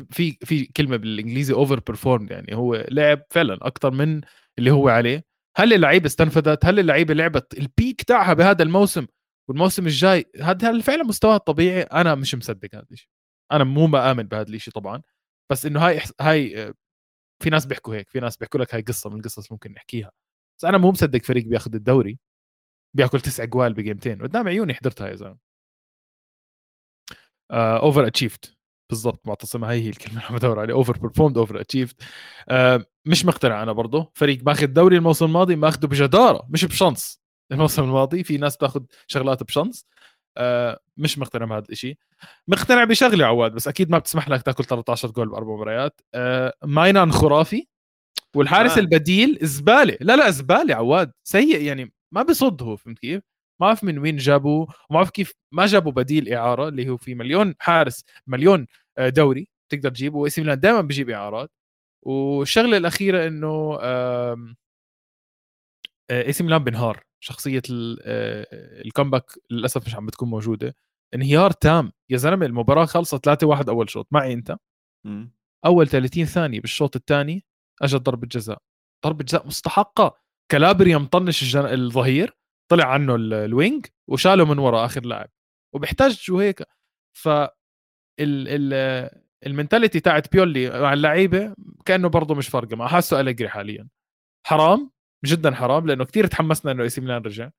في في كلمة بالإنجليزي over perform يعني هو لعب فعلا أكثر من اللي هو عليه. هل اللعيبه استنفذت؟ هل اللعيبه لعبت؟ ال peak تاعها بهذا الموسم والموسم الجاي هذا هل فعلا مستواها الطبيعي. أنا مش مصدق هذا الشيء. أنا مو مآمن بهذا الشيء طبعا. بس إنه هاي هاي في ناس بيحكوا هيك في ناس بيحكوا لك هاي قصة من القصص ممكن نحكيها. بس أنا مو مصدق فريق بياخذ الدوري بياكل تسع جوال بجيمتين. قدام عيوني حضرتها يا زلمة. overachieved بالضبط معتصم. هاي هي الكلمة اللي عم بدور عليها. overperformed overachieved مش مقتنع أنا برضه فريق ماخذ دوري الموسم الماضي ماخذه بجدارة مش بشنص الموسم الماضي في ناس تاخذ شغلات بشنص آه مش مقتنع بهذا الشيء مقتنع بشغله عواد بس أكيد ما بتسمح لك تاكل 13 جول بأربع مباريات. آه ماينان خرافي. والحارس آه. البديل زباله لا لا زباله عواد. سيء يعني ما بصد هو فهمت كيف؟ ما بعرف من وين جابوه وما بعرف كيف ما جابوا بديل إعارة اللي هو في مليون حارس مليون دوري تقدر تجيبه وإي سي ميلان دائما بيجيب إعارات. والشغلة الأخيرة إنه إي سي ميلان بنهار شخصية ال comeback للأسف مش عم بتكون موجودة. انهيار تام. يا زلمة المباراة خلصت 3 1 أول شوط. معي أنت. أول 30 ثانية بالشوط الثاني أجت ضربة جزاء. ضربة جزاء مستحقة. كالابريا مطنش الجن... الظهير طلع عنه ال wing وشاله من ورا آخر لاعب. وبيحتاج هيك؟ ف ال ال ال mentality تاعت بيولي مع اللعيبة كأنه برضه مش فارقة معه. حاسه أليجري حاليا. حرام جدا حرام لأنه كثير تحمسنا إنه إي سي ميلان رجع.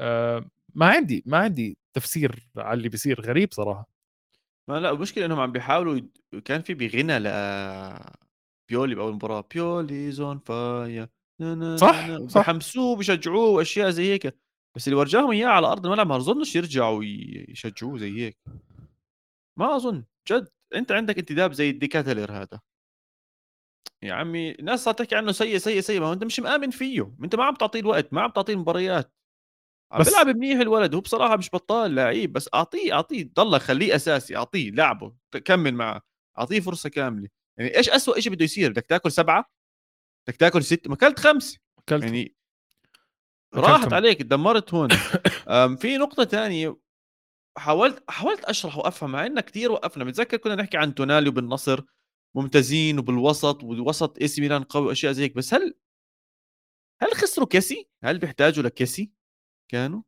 أه ما عندي ما عندي تفسير على اللي بيصير غريب صراحة. ما لا المشكلة إنهم عم بيحاولوا كان في بغنى ل بيولي بأول مباراة. Pioli's on fire صح صح. بحمسوه بشجعوه وأشياء زي هيك. بس اللي ورجاهم إياه على ارض الملعب ما اظنش يرجعوا يشجعوه زي هيك. ما أظن جد أنت عندك انتداب زي الديكاتلر هذا. يا عمي الناس صارت تحكي عنه سيء سيء سيء ما هو أنت مش مآمن فيه أنت ما عم تعطيه الوقت ما عم تعطيه المباريات. عم بس بيلعب منيح الولد هو بصراحة مش بطال لعيب بس أعطيه أعطيه ضل خليه أساسي أعطيه لعبه كمل معه أعطيه فرصة كاملة. يعني إيش اسوء شيء بده يصير؟ بدك تاكل سبعة بدك تاكل ست ما أكلت خمسه أكلت. يعني راحت عليك دمرت هون. في نقطة ثانية حاولت حاولت أشرح وأفهم مع انه كثير وقفنا. بتذكر كنا نحكي عن تونالي وبالنصر ممتازين وبالوسط والوسط إي سي ميلان قوي وأشياء زي هيك. بس هل هل خسروا كيسي؟ هل بيحتاجوا لكيسي؟ كانوا؟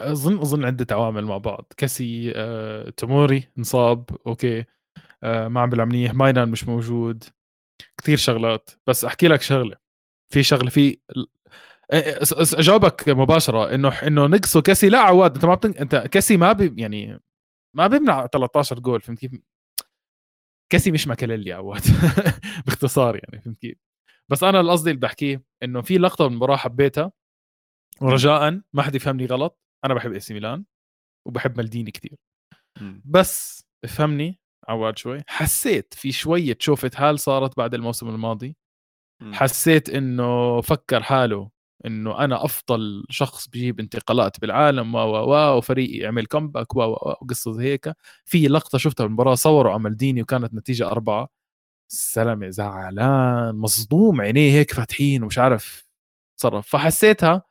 أظن أظن عدة عوامل مع بعض. كاسي آه، تموري انصاب okay. آه، ما عم بيلعب منيح. ماينان مش موجود. كثير شغلات. بس أحكي لك شغلة. في شغلة في اجاوبك مباشرة إنه إنه نقصوا كاسي لا عواد أنت ما بتن... أنت كاسي ما بي يعني ما بيمنع 13 جول فهمت كيف؟ كاسي مش ماكاليلي عواد. باختصار يعني فهمت كيف؟ بس أنا القصدي اللي بحكيه إنه في لقطة من المباراه حبيتها ورجاء ما حد يفهمني غلط أنا بحب إي ميلان وبحب مالديني كثير بس افهمني عواد شوي حسيت في شوية شوفة حال صارت بعد الموسم الماضي حسيت إنه فكر حاله إنه أنا أفضل شخص بجيب انتقالات بالعالم و و وفريقي يعمل كومباك و وقصه هيك. في لقطة شفتها بالمباراة صوروا عمل ديني وكانت نتيجة أربعة. سلامة زعلان مصدوم عينيه هيك فاتحين ومش عارف تصرف. فحسيتها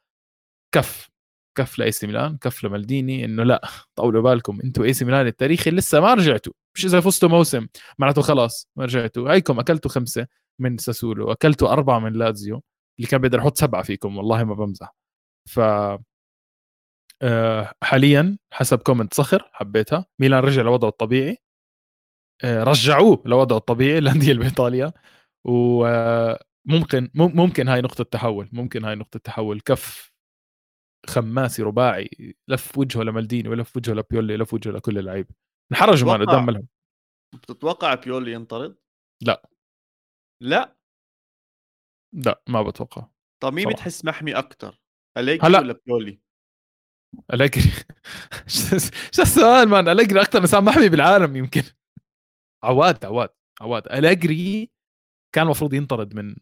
كف كف لاي سي ميلان كف لمالديني إنه لا طولوا بالكم أنتوا اي سي ميلان التاريخي لسه ما رجعتوا. مش إذا فزتوا موسم معناته خلاص ما رجعتوا. هيكم أكلتوا خمسة من ساسولو أكلتوا أربعة من لازيو اللي كان بيقدر يحط سبعة فيكم والله ما بمزح. ف آه، حاليا حسب comment صخر حبيتها. ميلان رجع لوضعه الطبيعي. آه، رجعوه لوضعه الطبيعي الأندية بايطاليا وممكن ممكن هاي نقطة تحول ممكن هاي نقطة تحول. كف خماسي رباعي لف وجهه لمالديني ولف وجهه لبيولي لف وجهه لكل اللعيبة. انحرجوا مان قدام ملهم بتتوقع بيولي ينطرد؟ لا. لا. لأ ما بتوقع طب مين بتحس محمي أكثر؟ أليجري هلأ ولا بيولي؟ أليجري. شو السؤال مان؟ أليجري أكثر إنسان محمي بالعالم يمكن. عواد عواد عواد. أليجري كان المفروض ينطرد من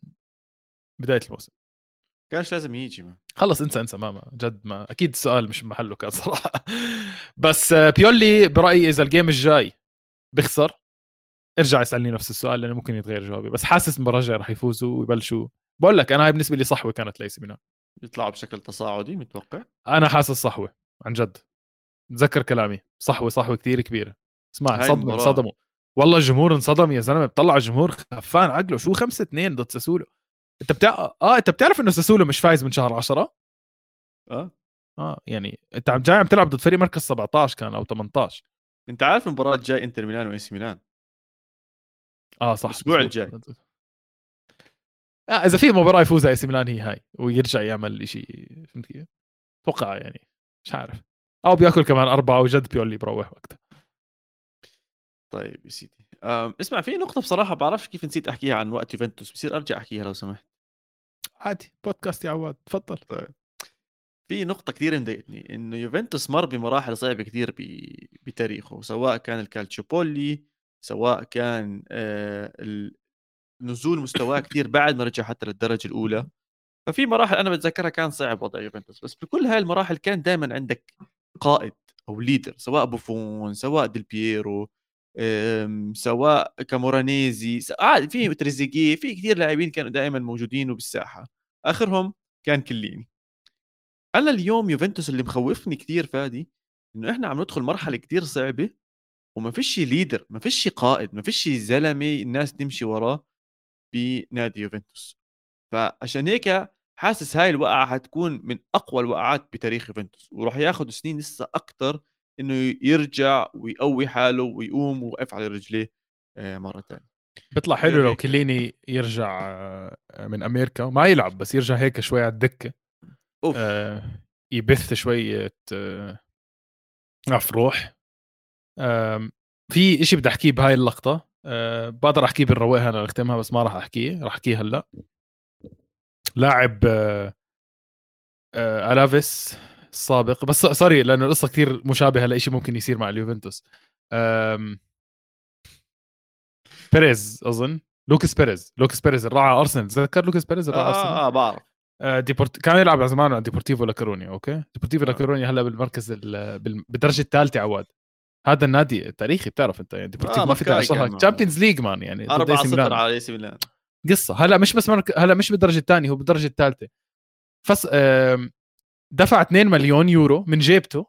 بداية الموسم. كانش لازم يجي ما. خلص انسى انسى ما, ما جد ما. أكيد السؤال مش بمحله كان صراحة. بس بيولي برأيي إذا الجيم الجاي بيخسر ارجع اسألني نفس السؤال لأنه ممكن يتغير جوابي بس حاسس المباراه الجايه رح يفوزوا ويبلشوا. بقول لك أنا هاي بالنسبة لي صحوة كانت ليس ميلان. يطلعوا بشكل تصاعدي متوقع؟ أنا حاسس صحوة عن جد. تذكر كلامي صحوة صحوة كثير كبيرة. اسمع صدموا انصدموا والله الجمهور انصدم يا زلمة بطلع الجمهور خفان عقله. شو 5 2 ضد ساسولو؟ انت بتاع آه انت بتعرف إنه ساسولو مش فايز من شهر 10 آه. آه يعني انت عم جاي عم تلعب ضد فريق مركز 17 كان أو 18 أنت عارف المباراة الجاي إنتر ميلان وإي سي ميلان؟ آه صح الأسبوع الجاي. آه إذا في مباراة يفوز أي سي ميلان هي هاي ويرجع يعمل شيء فهمت كيف؟ أتوقع يعني مش عارف. أو بيأكل كمان أربعة وجد بيولي بروح وقتها. طيب يا سيدي. اسمع في نقطة بصراحة بعرفش كيف نسيت أحكيها عن وقت يوفنتوس بصير أرجع أحكيها لو سمحت. عادي بودكاست يا عواد تفضل. طيب. في نقطة كثير مضايقتني إنه يوفنتوس مر بمراحل صعبة كثير بتاريخه سواء كان الكالتشوبولي سواء كان آه نزول مستواه كثير بعد ما رجع حتى للدرجة الأولى. ففي مراحل أنا بتذكرها كان صعب وضع يوفنتوس بس بكل هاي المراحل كان دائما عندك قائد أو leader سواء بوفون سواء ديل بييرو سواء كامورانيزي عادي في تريزيجيه في كثير لاعبين كانوا دائما موجودين وبالساحة. آخرهم كان كيليني. أنا اليوم يوفنتوس اللي مخوفني كثير فادي إنه إحنا عم ندخل مرحلة كثير صعبة. وما فيش leader ما فيش قائد ما فيش زلمة الناس تمشي وراه بنادي يوفنتوس. فعشان هيك حاسس هاي الوقعة حتكون من أقوى الوقعات بتاريخ يوفنتوس وراح ياخذ سنين لسه أكثر إنه يرجع ويقوي حاله ويقوم ويوقف على رجليه آه، مرة ثانية بيطلع حلو لو كليني يرجع آه، من أمريكا ما يلعب بس يرجع هيك شوي على الدكة أوف. آه يبث شوية آه روح آه في إشي بدي أحكيه بهاي اللقطة. آه بقدر أحكيه بالرواق أنا اختمها بس ما راح أحكيه راح احكيه هلأ. لاعب آه آه ألافيس السابق بس sorry لأنه القصة كثير مشابهة لشيء ممكن يصير مع اليوفنتوس. بيريز أظن. لوكاس بيريز. لوكاس بيريز تاع أرسنال. تذكر لوكاس بيريز تاع أرسنال؟ آه, بعرف. ديبورت... كان يلعب زمان مع ديبورتيفو لاكرونيا okay؟ ديبورتيفو. لاكرونيا هلأ بالمركز ال... بالدرجة الثالثة عواد. هذا النادي التاريخي بتعرف أنت يعني ديبورتيفو آه ما في Champions League man يعني 4 0 على إي سي ميلان. قصة. هلا مش بس مرك... هلا مش بالدرجة الثانية هو بالدرجة الثالثة. فس. دفع 2 مليون يورو من جيبته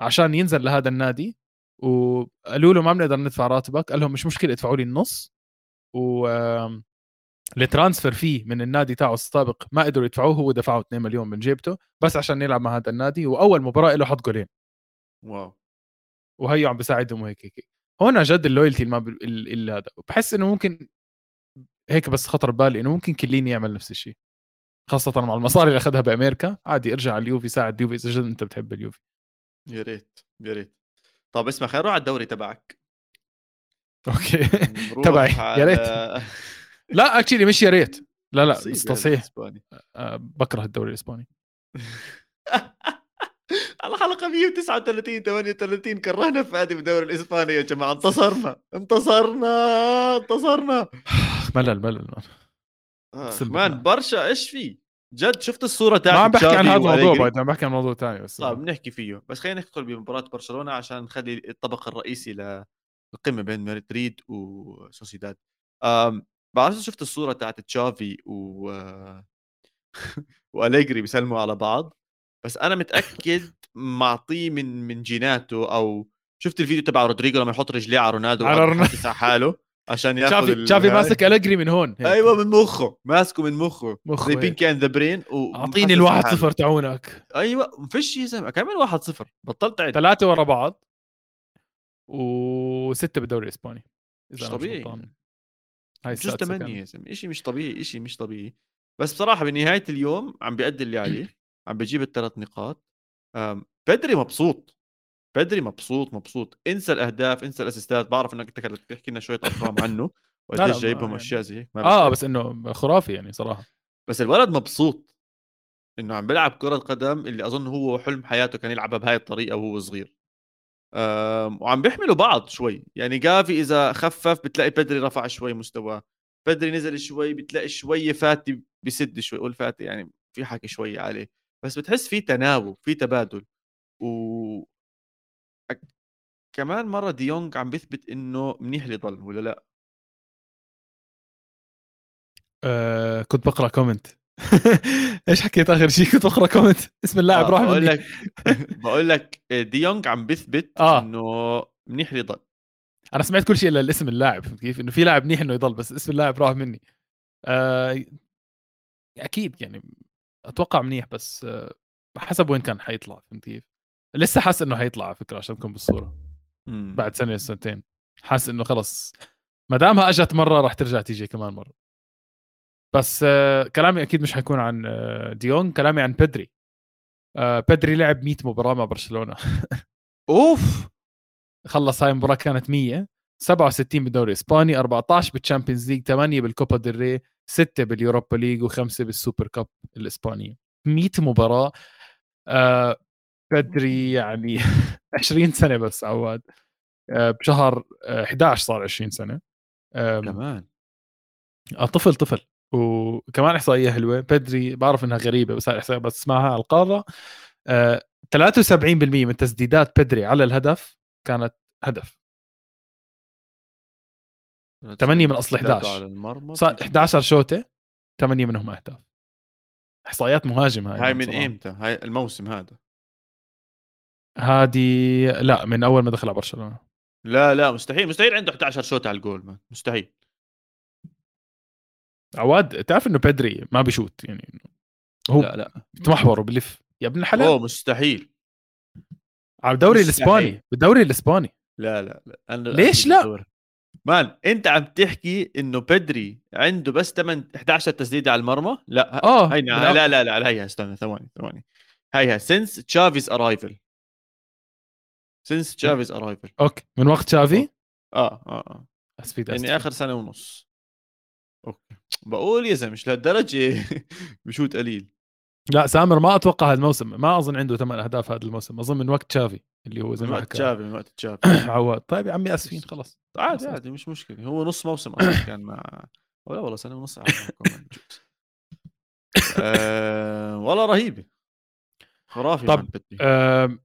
عشان ينزل لهذا النادي وقالوا له ما بنقدر ندفع راتبك. قال لهم مش مشكلة ادفعوا لي النص و ال transfer fee من النادي تاعه السابق ما قدروا يدفعوه هو دفعوا 2 مليون من جيبته بس عشان يلعب مع هذا النادي وأول مباراة له حط جولين. wow. وهي عم بساعدهم وهيك هيك هون جد ال loyalty اللي ما اللي هذا. بحس إنه ممكن هيك بس خطر ببالي إنه ممكن كيليني يعمل نفس الشيء خاصة مع المصاري اللي أخذها بأمريكا. عادي ارجع على اليوفي ساعد اليوفي إذا جد أنت بتحب اليوفي. يا ريت يا ريت. طب اسمع خلينا نروح على الدوري تبعك. okay. تبعي. يا ريت. لا actually مش يا ريت. لا لا تصحيح آه، بكره الدوري الإسباني. الحلقة 139 38 كرهنا فادي بالدوري الإسباني يا جماعة. انتصرنا انتصرنا انتصرنا. ملل ملل. مان برشا إيش في؟ جد شفت الصورة تاعت ما عم بحكي عن هذا الموضوع بعد عم بحكي عن موضوع ثاني بس. طيب بنحكي فيه. بس خلينا ندخل بمباراه برشلونة عشان نخلي الطبق الرئيسي للقمة بين مدريد وسوسيداد. بعرف شفت الصورة تاعت تشافي و وأليجري بيسلموا على بعض؟ بس أنا متأكد معطيه من من جيناته أو شفت الفيديو تبع رودريجو لما يحط رجليه على رونالدو على رونالدو. على حاله عشان ياخذ شافي شافي ماسك الجري من هون. هيك. أيوه من مخه ماسكه من مخه. مخه زي Pinky and the Brain أعطيني الواحد صفر تاعونك أيوه ما فيش يا زلمه كمان واحد صفر. بطلت عد ثلاثة ورا بعض. وستة بالدوري الإسباني مش طبيعي. هاي جزء ثمانية يا زلمة. شيء مش طبيعي شيء مش طبيعي. بس بصراحة بنهاية اليوم عم بيأدي اللي عليه. عم بجيب الثلاث نقاط بدري مبسوط بدري مبسوط مبسوط. انسى الأهداف انسى الأسيستات. بعرف إنك أنت تحكي لنا شوية ارقام عنه وقديش جايبهم يعني أشياء زي هيك آه بس إنه خرافي يعني صراحة. بس الولد مبسوط إنه عم بيلعب كرة قدم اللي أظن هو حلم حياته كان يلعبها بهاي الطريقة وهو صغير. وعم بيحملوا بعض شوي. يعني جافي إذا خفف بتلاقي بيدري رفع شوي مستواه. بيدري نزل شوي بتلاقي شوي فاتي بسد شوي. قول فاتي يعني في حكي شوي عليه. بس بتحس في تناوب في تبادل. و كمان مرة ديونج عم بيثبت إنه منيح اللي ضل ولا لأ؟ آه كنت بقرأ comment إيش حكيت آخر شيء كنت بقرأ comment اسم اللاعب آه راح بقول لك بقول لك ديونج عم بيثبت آه. إنه منيح اللي ضل أنا سمعت كل شيء إلا الاسم اللاعب فهمت كيف؟ إنه في لاعب منيح إنه يضل بس اسم اللاعب راح مني. آه أكيد يعني أتوقع منيح بس حسب وين كان حيطلع فهمت كيف؟ لسه حاسس إنه حيطلع على فكرة عشان تكون بالصورة. مم. بعد سنة سنتين. حاسس إنه خلص. ما دامها أجت مرة راح ترجع تيجي كمان مرة. بس كلامي أكيد مش حيكون عن ديونج كلامي عن بيدري. آه بيدري لعب 100 مباراة مع برشلونة. أوف! خلص هاي المباراة كانت 100 67 بالدوري الإسباني 14 بال Champions League 8 بالكوبا ديل 6 بال Europa League و5 بال Super Cup الإسبانية. 100 مباراة آه بيدري يعني 20 سنة بس عواد. آه، بشهر 11 آه، صار 20 سنة. كمان. آه طفل طفل. وكمان إحصائية حلوة. بدري بعرف إنها غريبة بس هاي إحصائية بس اسمعها على القارة. آه 73% من تسديدات بدري على الهدف كانت هدف. 8 من أصل 11 على المرمى. صار 11 شوطة 8 منهم أهداف. إحصائيات مهاجم هاي هاي من إمتى هاي الموسم هذا. هذه لا من أول ما دخل على برشلونة. لا لا مستحيل مستحيل عنده 11 شوط على الجول ما. مستحيل. عواد تعرف إنه بيدري ما بيشوت يعني هو لا لا. بتمحوره بلف يا ابن الحلال أوه مستحيل. على الدوري الإسباني بالدوري الإسباني. لا لا لا. أنا ليش لا؟ man انت عم تحكي انه بيدري عنده بس 8 11 تسديدة على المرمى؟ لا آه هي لا لا لا, هيها استنى ثواني ثواني. هيها since Xavi's arrival since Xavi's arrival okay من وقت تشافي؟ آه آه آه. أسفيد يعني آخر سنة ونص. okay. بقول يا زلمة مش لهالدرجة بشوت قليل. لا سامر ما أتوقع هذا الموسم ما أظن عنده ثمان أهداف هذا الموسم أظن من وقت تشافي. اللي هو زي ما تشافي من وقت تشافي عواد. طيب يا عمي آسفين خلص عادي عادي مش مشكلة. هو نص موسم أصلا كان مع ولا والله سنه ونص أه... والله رهيبه خرافي طب أه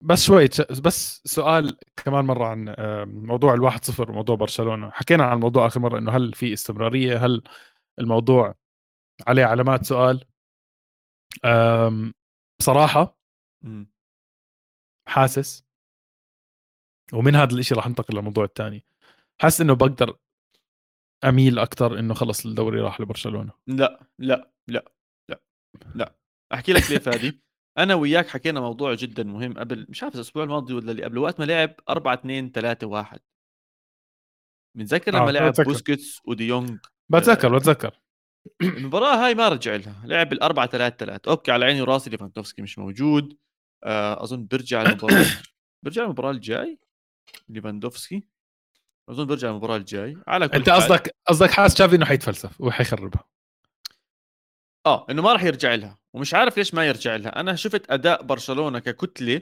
بس شوي بس سؤال كمان مرة عن موضوع الواحد صفر وموضوع برشلونة. حكينا عن الموضوع آخر مرة إنه هل في استمرارية؟ هل الموضوع عليه علامات؟ سؤال. بصراحة حاسس؟ ومن هذا الشيء راح ننتقل للموضوع الثاني حاسس إنه بقدر أميل أكثر إنه خلص الدوري راح لبرشلونة؟ لا لا لا لا لا. أحكي لك ليه فادي؟ أنا وياك حكينا موضوع جدا مهم قبل مش عارف الأسبوع الماضي ولا اللي قبل وقت ما لعب 4 2 3 1 متذكر لما آه لعب بوسكيتس وديونج بتذكر آه بتذكر. المباراة هاي ما رجع لها. لعب بالأربعة ثلاثة ثلاثة okay على عيني وراسي ليفاندوفسكي مش موجود. آه أظن بيرجع المباراة بيرجع المباراة الجاي؟ ليفاندوفسكي؟ أظن بيرجع المباراة الجاي على كل أنت قصدك قصدك حاسس شافي إنه حيتفلسف وحيخربها. آه إنه ما راح يرجع لها ومش عارف ليش ما يرجع لها. أنا شفت أداء برشلونة ككتله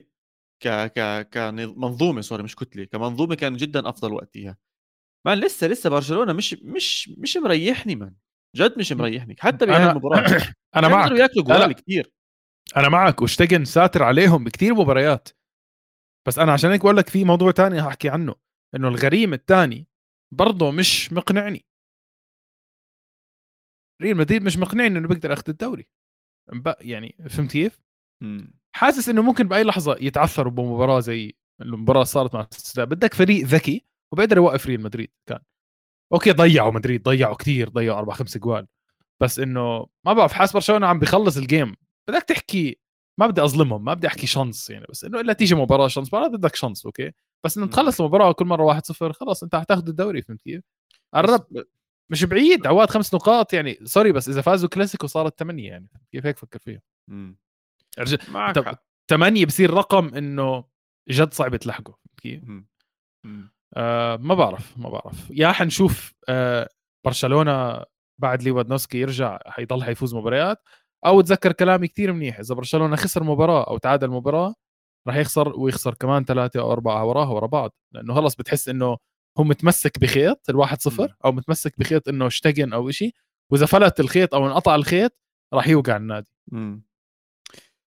ك ك كمنظومه sorry مش كتله كمنظومة كان جدا أفضل وقتها. man لسه لسه برشلونة مش مش مش مريحني man. جد مش مريحني حتى بهاي المباراه أنا معك. ياكلوا جوال كثير أنا معك وشتيجن ساتر عليهم بكثير مباريات. بس أنا عشان هيك بقول لك في موضوع تاني هحكي عنه إنه الغريم الثاني برضه مش مقنعني. ريال مدريد مش مقنعني إنه بيقدر ياخذ الدوري. يعني فهمت كيف؟ حاسس إنه ممكن بأي لحظة يتعثروا بمباراة زي المباراة صارت مع بدك فريق ذكي وبيقدر يوقف ريال مدريد كان. okay ضيعوا مدريد ضيعوا كثير ضيعوا أربع خمس جوال. بس إنه ما بعرف حاسس برشلونة عم بيخلص ال game بدك تحكي ما بدي أظلمهم ما بدي أحكي chance يعني بس إنه الا تيجي مباراة chance مباراة بدك chance okay؟ بس إنه تخلص المباراة كل مرة 1-0 خلص أنت حتاخذ الدوري فهمت كيف؟ قرب مش بعيد عواد خمس نقاط يعني sorry بس إذا فازوا كلاسيكو صارت ثمانيه يعني كيف؟ هيك فكر فيها معك ثمانيه بصير رقم إنه جد صعب تلحقه كيف؟ آه ما بعرف ما بعرف. يا حنشوف آه برشلونة بعد ليفاندوفسكي يرجع حيضل حيفوز مباريات. أو تذكر كلامي كثير منيح. إذا برشلونة خسر مباراة أو تعادل مباراة راح يخسر ويخسر كمان ثلاثة أو أربعة وراها ورا بعض. لأنه خلص بتحس إنه هو متمسك بخيط الواحد صفر أو متمسك بخيط إنه اشتقن أو شيء وإذا فلت الخيط أو انقطع الخيط راح يوقع النادي. مم.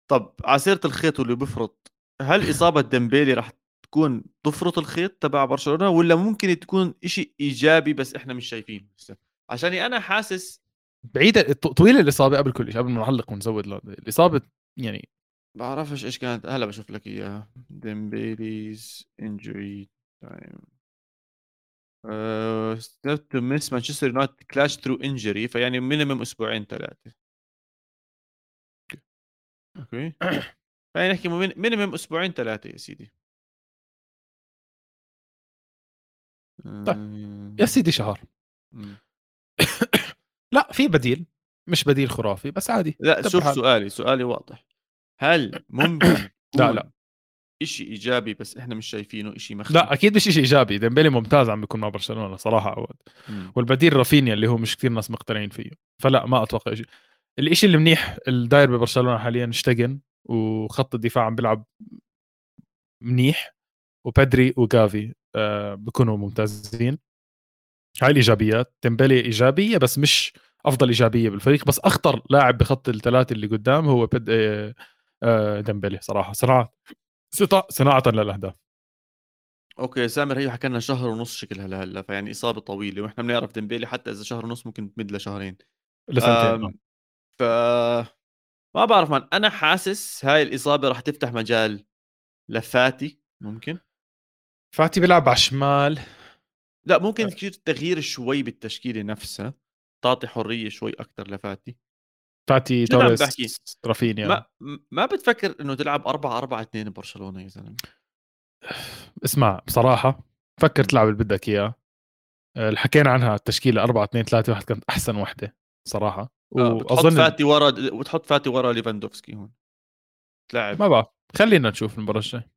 طب ع سيرة الخيط واللي بفرط هل إصابة ديمبيلي راح تكون تفرط الخيط تبع برشلونة ولا ممكن تكون شيء إيجابي بس إحنا مش شايفينه؟ عشان أنا حاسس بعيدة طويلة الإصابة قبل كل شيء قبل ما نعلق ونزود الإصابة يعني بعرفش إيش كانت. هلأ بشوف لك إياها. Dembele's injury time set to miss Manchester United clash through injury فيعني minimum أسبوعين ثلاثة okay. خلينا نحكي minimum أسبوعين ثلاثة يا سيدي. طيب. يا سيدي شهر. لا في بديل مش بديل خرافي بس عادي لا شوف سؤالي سؤالي واضح. هل ممكن لا لا. شيء إيجابي بس إحنا مش شايفينه شيء مخفي؟ لا أكيد مش شيء إيجابي ديمبلي ممتاز عم بيكون مع برشلونة صراحة. عواد والبديل رافينيا اللي هو مش كثير ناس مقتنعين فيه فلا ما أتوقع شيء الشيء اللي منيح الداير ببرشلونة حاليا اشتغن وخط الدفاع عم بيلعب منيح وبدري وجافي آه بيكونوا ممتازين. هاي الإيجابيات ديمبلي إيجابية بس مش أفضل إيجابية بالفريق بس أخطر لاعب بخط الثلاثه اللي قدام هو بد... آه، آه، ديمبلي صراحة. صناعة صناعة للأهداف. okay سامر هي حكى لنا شهر ونص شكلها لهلا فيعني إصابة طويلة وإحنا بنعرف ديمبيلي حتى إذا شهر ونص ممكن تمد لشهرين. لسنتين ف ما بعرف من أنا حاسس هاي الإصابة راح تفتح مجال لفاتي ممكن؟ فاتي بيلعب على الشمال. لا ممكن كثير تغيير شوي بالتشكيلة نفسها تعطي حرية شوي أكثر لفاتي. فاتي توريس رافينيا ما ما بتفكر إنه تلعب 4 4 2 ببرشلونة يا زلمة. اسمع بصراحة فكر تلعب اللي بدك إياه. اللي حكينا عنها التشكيلة 4 2 3 1 كانت أحسن وحدة صراحة. آه، وأظن فاتي ورا وتحط فاتي ورا ليفاندوفسكي هون. تلعب. ما بعرف خلينا نشوف المباراة الجاية.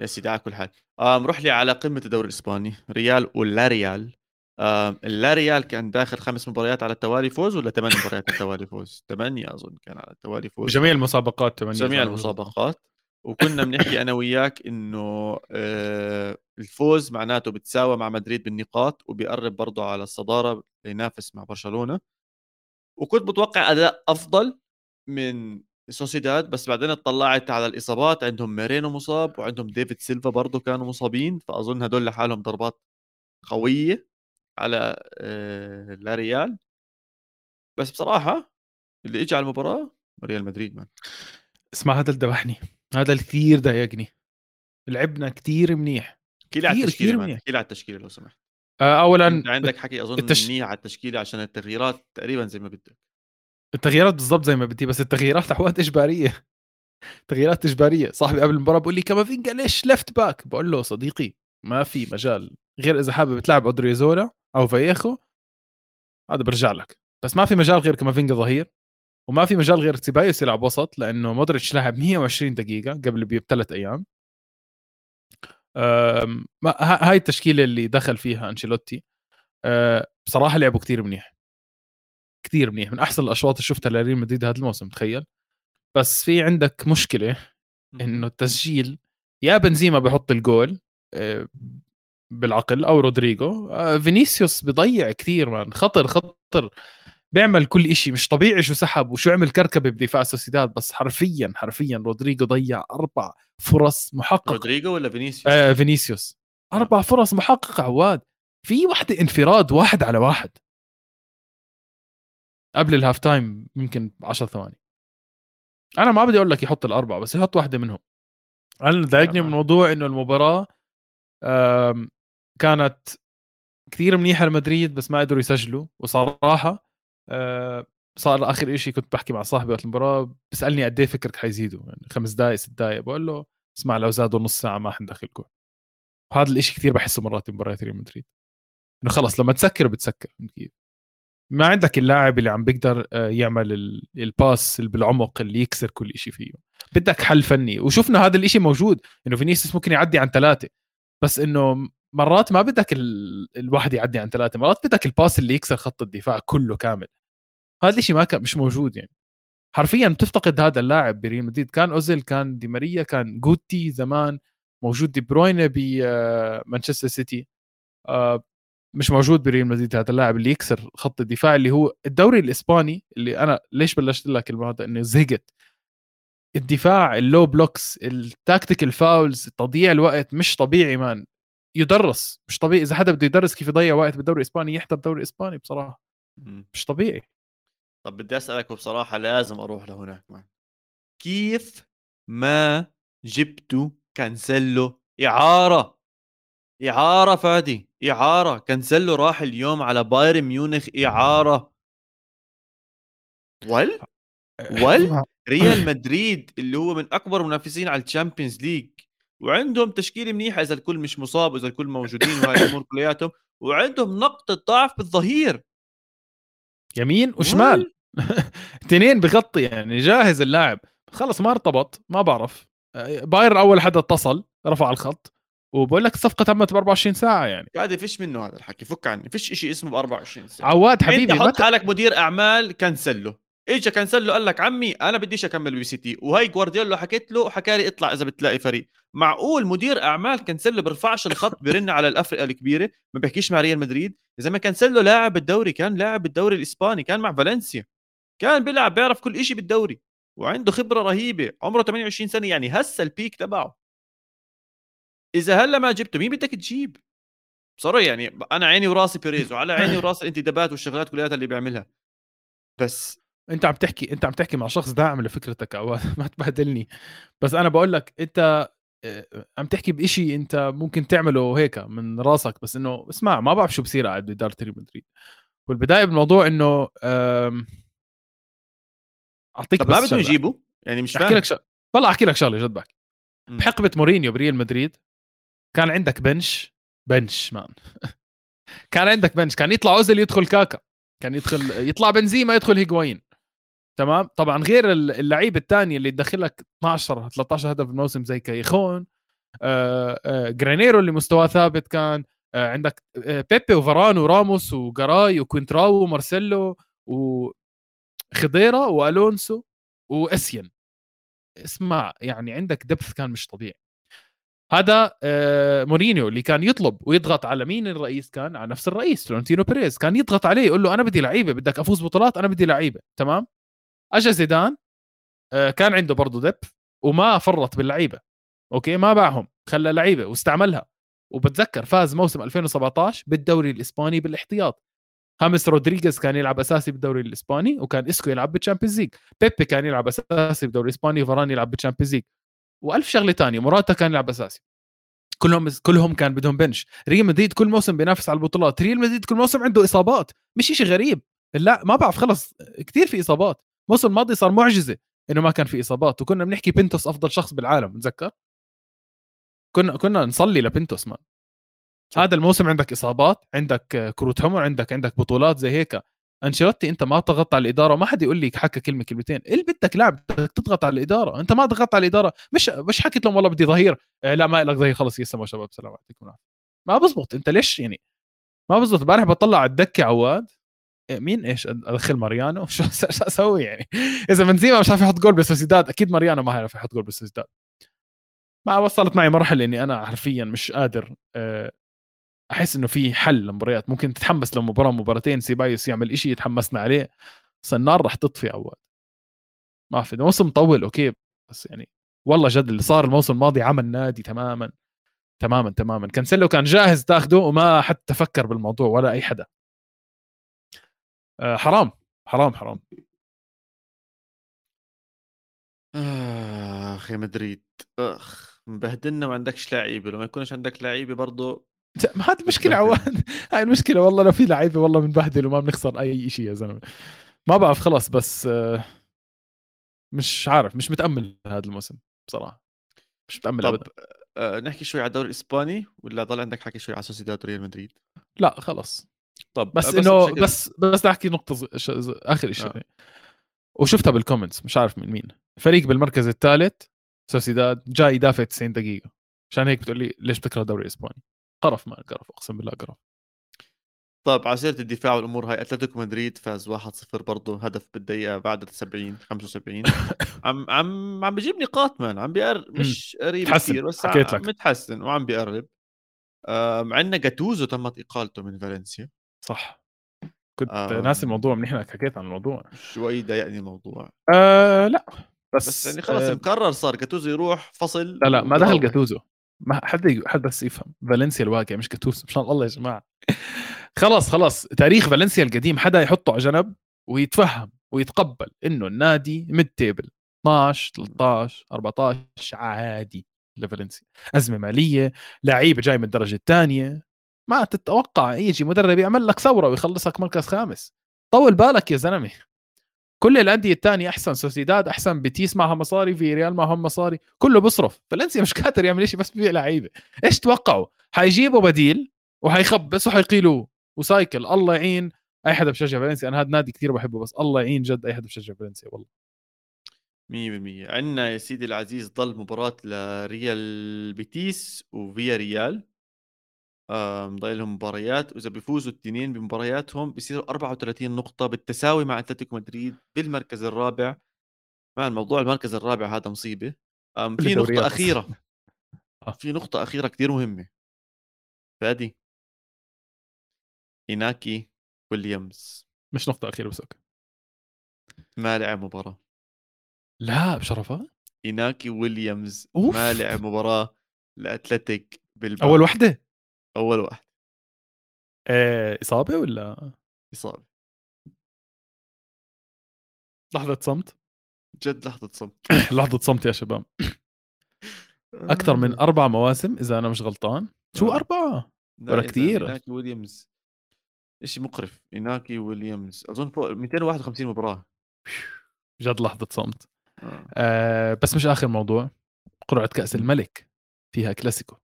يا سيدي على كل حال. نروح لي على قمة الدوري الإسباني ريال ولا ريال؟ اللا ريال كان داخل خمس مباريات على التوالي فوز ولا ثمان مباريات على التوالي فوز؟ ثمانية أظن كان على التوالي فوز. جميع المسابقات ثمانية جميع المسابقات. وكنا بنحكي أنا وياك إنه آه الفوز معناته بتساوى مع مدريد بالنقاط وبيقرب برضه على الصدارة لينافس مع برشلونة. وكنت متوقع أداء أفضل من سوسيداد بس بعدين اطلعت على الإصابات عندهم ميرينو مصاب وعندهم ديفيد سيلفا برضه كانوا مصابين فأظن هدول لحالهم ضربات قوية على آه لا ريال. بس بصراحة اللي إجى على المباراة ريال مدريد مان اسمع هذا اللي ذبحني هذا كثير ضايقني. لعبنا كثير منيح. كثير على التشكيلة منيح. على التشكيلة لو سمحت. آه، اولا عندك حكي أظن التش... منيح على التشكيلة عشان التغييرات تقريبا زي ما بدك. التغييرات بالضبط زي ما بدي بس التغييرات احوات إجبارية. تغييرات إجبارية. صاحبي قبل المباراة بقول لي كافينجا ليش left back بقول له صديقي ما في مجال غير إذا حابب تلعب أودريزولا أو فايخو هذا برجع لك. بس ما في مجال غير كامافينجا ظهير وما في مجال غير سيبايوس يلعب وسط لأنه مودريتش لعب 120 دقيقة قبل بثلاث أيام. هاي التشكيلة اللي دخل فيها أنشيلوتي أه، بصراحة لعبوا كثير منيح. كثير منيح من أحسن الأشواط اللي شفتها لريال مدريد هذا الموسم تخيل. بس في عندك مشكلة إنه التسجيل يا بنزيما بحط الجول أه، بالعقل أو رودريجو أه، فينيسيوس بضيع كثير man. خطر خطر. بيعمل كل شيء مش طبيعي شو سحب وشو عمل كركبة بدفاع سوسيداد بس حرفيا حرفيا رودريجو ضيع أربع فرص محققة. رودريجو ولا فينيسيوس؟ آه فينيسيوس. أربع فرص محققة عواد. في وحده انفراد واحد على واحد. قبل ال half time يمكن 10 ثواني. أنا ما بدي أقول لك يحط الأربعة بس يحط واحدة منهم. أنا ضايقني من الموضوع إنه المباراة كانت كثير منيحة لمدريد بس ما قدروا يسجلوا. وصراحة آه، صار آخر شيء كنت بحكي مع صاحبي وقت المباراة بيسألني قد إيه فكرك حيزيدوا. يعني خمس دقائق ست دقائق بقول له اسمع لو زادوا نص ساعة ما حندخل جول. وهذا الشيء كثير بحسه مرات بمباريات ريال مدريد. إنه خلص لما تسكر بتسكر. ما عندك اللاعب اللي عم بيقدر آه، يعمل ال pass اللي بالعمق اللي يكسر كل شيء فيه. بدك حل فني. وشفنا هذا الشيء موجود إنه فينيسيوس ممكن يعدي عن ثلاثة. بس إنه مرات ما بدك ال... الواحد يعدي عن ثلاثة. مرات بدك ال pass اللي يكسر خط الدفاع كله كامل. هذا الشيء ما كان مش موجود يعني. حرفيا بتفتقد هذا اللاعب بريال مدريد. كان أوزيل كان دي ماريا كان جوتي زمان موجود دي بروينة بمانشستر آه، سيتي. آه، مش موجود بريال مدريد هذا اللاعب اللي يكسر خط الدفاع اللي هو الدوري الإسباني اللي أنا ليش بلشت لك الموضوع؟ إنه زهقت. الدفاع ال low blocks ال tactical fouls تضييع الوقت مش طبيعي man. يدرس مش طبيعي. إذا حدا بده يدرس كيف يضيع وقت بالدوري الإسباني يحضر الدوري الاسباني بصراحة. مش طبيعي. طب بدي أسألك وبصراحه لازم أروح لهناك man. كيف ما جبتوا كانسلو إعارة؟ إعارة فادي إعارة. كانسلو راح اليوم على بايرن ميونخ إعارة. ول ول ريال مدريد اللي هو من أكبر منافسين على ال Champions League. وعندهم تشكيله منيحه إذا الكل مش مصاب واذا الكل موجودين وهاي الأمور كلياتهم. وعندهم نقطة ضعف بالظهير. يمين وشمال. اثنين بغطي يعني جاهز اللاعب. خلص ما ارتبط ما بعرف. بايرن أول حدا اتصل رفع الخط. وبقول لك الصفقة تمت ب 24 ساعة يعني. قاعد فيش منه هذا الحكي فك عني. فيش شيء اسمه ب 24 ساعة. عواد حبيبي أنت حط حالك مدير أعمال كنسلو اجى كنسلو قال لك عمي أنا بديش أكمل بسيتي. وهي جوارديولا حكيت له حكى لي اطلع إذا بتلاقي فريق. معقول مدير أعمال كنسلو بيرفعش الخط بيرن على الأفرقة الكبيرة؟ ما بيحكيش مع ريال مدريد. إذا ما كنسلو لاعب بالدوري كان لاعب بالدوري الإسباني كان مع فالنسيا. كان بيلعب بيعرف كل شيء بالدوري. وعنده خبرة رهيبة عمره 28 سنة يعني. هسه ال peak تبعه. إذا هلأ ما جبته مين بدك تجيب؟ بصراحه يعني أنا عيني وراسي بيريز وعلى عيني وراسي الانتدابات والشغلات كلها اللي بيعملها. بس. أنت عم تحكي أنت عم تحكي مع شخص داعم لفكرتك أو ما تبهدلني. بس أنا بقول لك أنت آه، عم تحكي بشيء أنت ممكن تعمله هيك من راسك بس إنه اسمع ما بعرف شو بصير قاعد بإدارة ريال مدريد. والبداية بالموضوع إنه أعطيك طب ما بدهم يجيبوا؟ يعني مش احكي لك ش... والله أحكي لك شغلة جد بحكي. بحقبه مورينيو بريال مدريد كان عندك bench؟ bench مان كان عندك bench كان يطلع أوزيل يدخل كاكا كان يدخل يطلع بنزيما يدخل هيجوين تمام؟ طبعا غير اللعيب الثاني اللي يدخل لك 12 13 هدف بالموسم زي كاييخون آه آه جرانيرو اللي مستواه ثابت كان آه عندك آه بيبي وفاران وراموس وجراي وكوينتراو ومارسيلو وخضيرة وألونسو وإيسيان. اسمع يعني عندك depth كان مش طبيعي. هذا آه مورينيو اللي كان يطلب ويضغط على مين الرئيس كان؟ على نفس الرئيس فلورنتينو بيريز. كان يضغط عليه يقول له أنا بدي لعيبة بدك أفوز بطولات أنا بدي لعيبة. تمام؟ اجى زيدان آه كان عنده برضه depth وما فرط باللعيبة. أوكي؟ ما باعهم خلى لعيبة واستعملها. وبتذكر فاز موسم 2017 بالدوري الإسباني بالإحتياط. هامس رودريغيز كان يلعب أساسي بالدوري الإسباني وكان إسكو يلعب بال Champions League. بيبي كان يلعب أساسي بالدوري الإسباني وفاران يلعب بال Champions League. وألف شغلة ثانية موراتا كان يلعب أساسي. كلهم كلهم كان بدهم bench. ريال مدريد كل موسم بينافس على البطولات. ريال مدريد كل موسم عنده إصابات. مش شيء غريب. لا ما بعرف خلص كثير في إصابات. الموسم الماضي صار معجزة إنه ما كان في إصابات. وكنا بنحكي بنتوس أفضل شخص بالعالم تذكر كنا كنا نصلي لبنتوس مان. هذا الموسم عندك إصابات عندك كروت حمر عندك عندك بطولات زي هيك. أنشيلوتي أنت ما ضغطت على الإدارة ما حد يقول لي حكى كلمة كلمتين. اللي بدك لاعب تضغط على الإدارة. أنت ما ضغطت على الإدارة. مش مش حكيت لهم والله بدي ظهير. آه لا ما لك ظهير. خلص يسلموا شباب سلام عليكم. ما بزبط. أنت ليش يعني؟ ما بزبط. امبارح بطلع على الدكة عواد. إيه، مين؟ إيش؟ أدخل ماريانو؟ شو أسوي يعني؟ إذا بنزيما مش عارف يحط جول بسوسيداد أكيد ماريانو ما هيعرف يحط جول بسوسيداد. ما وصلت معي مرحلة إني أنا حرفيا مش قادر آه، أحس إنه في حل لمباريات. ممكن تتحمس لو مباراة مباراتين سيبايوس يعمل إشي تحمسنا عليه. بس النار رح تطفي اول ما في الموسم طول أوكي. بس يعني والله جد اللي صار الموسم الماضي عمل نادي تماما تماما تماما. كانسيلو كان جاهز تاخده وما حتى فكر بالموضوع ولا أي حدا. آه حرام حرام حرام. اخ يا مدريد. أخ مبهدلنا ما عندكش لعيبة. ما يكونش عندك لعيبة برضه هذه المشكلة عواد. هاي المشكلة. والله لو في لعيبة والله بنبهدل وما بنخسر أي شيء يا زلمة. ما بعرف خلص بس آه، مش عارف مش متأمل هذا الموسم بصراحة. مش متأمل طب أبدا. آه نحكي شوي على الدوري الإسباني ولا ضل عندك حكي شوي على سوسيداد ريال مدريد؟ لا خلص طب بس, بس إنه بس بس أحكي نقطة آخر شيء آه. وشفتها بال comments مش عارف من مين. فريق بالمركز الثالث سوسيداد جاي يدافع 90 دقيقة. عشان هيك بتقول لي ليش بتكره الدوري الإسباني. قرف ما قرف أقسم بالله قرف. طيب على سيره الدفاع والأمور هاي أتلتيكو مدريد فاز 1-0 برضه هدف بالدقيقة بعد 70 75 عم عم عم بجيب نقاط مان عم بيقرب مش قريب كثير بس حكيت لك. متحسن وعم بيقرب. مع عندنا جاتوزو تمت إقالته من فالنسيا. صح. كنت آه. ناسي الموضوع منيح انك حكيت عن الموضوع. شوي ضايقني الموضوع. آه لا بس, بس يعني خلص آه. مقرر صار جاتوزو يروح فصل لا لا ما دخل جاتوزو. ما حد حد بس يفهم. فالنسيا الواقع مش جاتوزو مشان الله يا جماعة. خلص خلص تاريخ فالنسيا القديم حدا يحطه على جنب ويتفهم ويتقبل إنه النادي mid table 12 13 14 عادي لفالنسيا. أزمة مالية لعيبة جاي من الدرجة الثانية. ما تتوقع يجي مدرب يعمل لك ثورة ويخلصك مركز خامس. طول بالك يا زلمة. كل الأندية الثانية أحسن سوسيداد أحسن بتيس معها مصاري في ريال معهم مصاري كله بصرف. فالنسيا مش قادر يعمل شيء بس بيبيع لعيبة. إيش توقعوا؟ حيجيبوا بديل وحيخبص وحيقيلوه وسايكل. الله يعين. أي حدا بشجع فالنسيا. أنا هذا نادي كثير بحبه بس الله يعين جد أي حدا بشجع فالنسيا. والله. 100% عندنا يا سيدي العزيز ضل مباراة لريال بيتيس وفيا ريال. مضايل لهم مباريات. وإذا بيفوزوا الاثنين بمبارياتهم بيصيروا 34 نقطة بالتساوي مع أتلتيكو مدريد بالمركز الرابع. مع الموضوع المركز الرابع هذا مصيبة. في نقطة أخيرة. آه. في نقطة أخيرة كثير مهمة. فادي. إيناكي ويليامز. مش نقطة أخيرة بس أوكي. ما لعب مباراة. لا بشرفك إيناكي ويليامز أوف. ما لعب مباراة الاتلتيك بلباو اول وحدة؟ أول واحد. آه، إصابة ولا؟ إصابة. لحظة صمت؟ جد لحظة صمت. لحظة صمت يا شباب. أكثر من آه. أربع مواسم إذا أنا مش غلطان. شو آه. أربعة؟ ولا كثير إناكي ويليامز. شيء مقرف؟ إناكي ويليامز. أظن فوق 251 مباراة. جد لحظة صمت. آه. آه بس مش آخر موضوع. قرعة كأس الملك فيها كلاسيكو.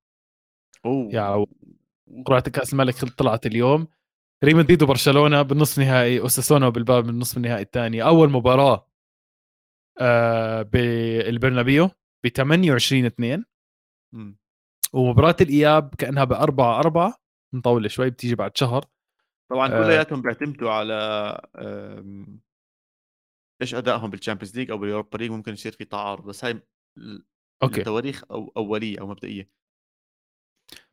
أوه. يا قرعة كأس الملك طلعت اليوم. ريال مدريد وبرشلونة بالنصف نهائي اوساسونا بلباو بالنصف النهائي الثاني. أول مباراة آه بالبرنابيو ب 28 2 ومباراة الإياب كأنها ب 4 4 مطولة شوي بتيجي بعد شهر. طبعا آه. كلياتهم بيعتمدوا على إيش أدائهم بال Champions League أو بال Europa League ممكن يصير في تعارض بس هاي أوكي. التواريخ أو أولية أو مبدئية.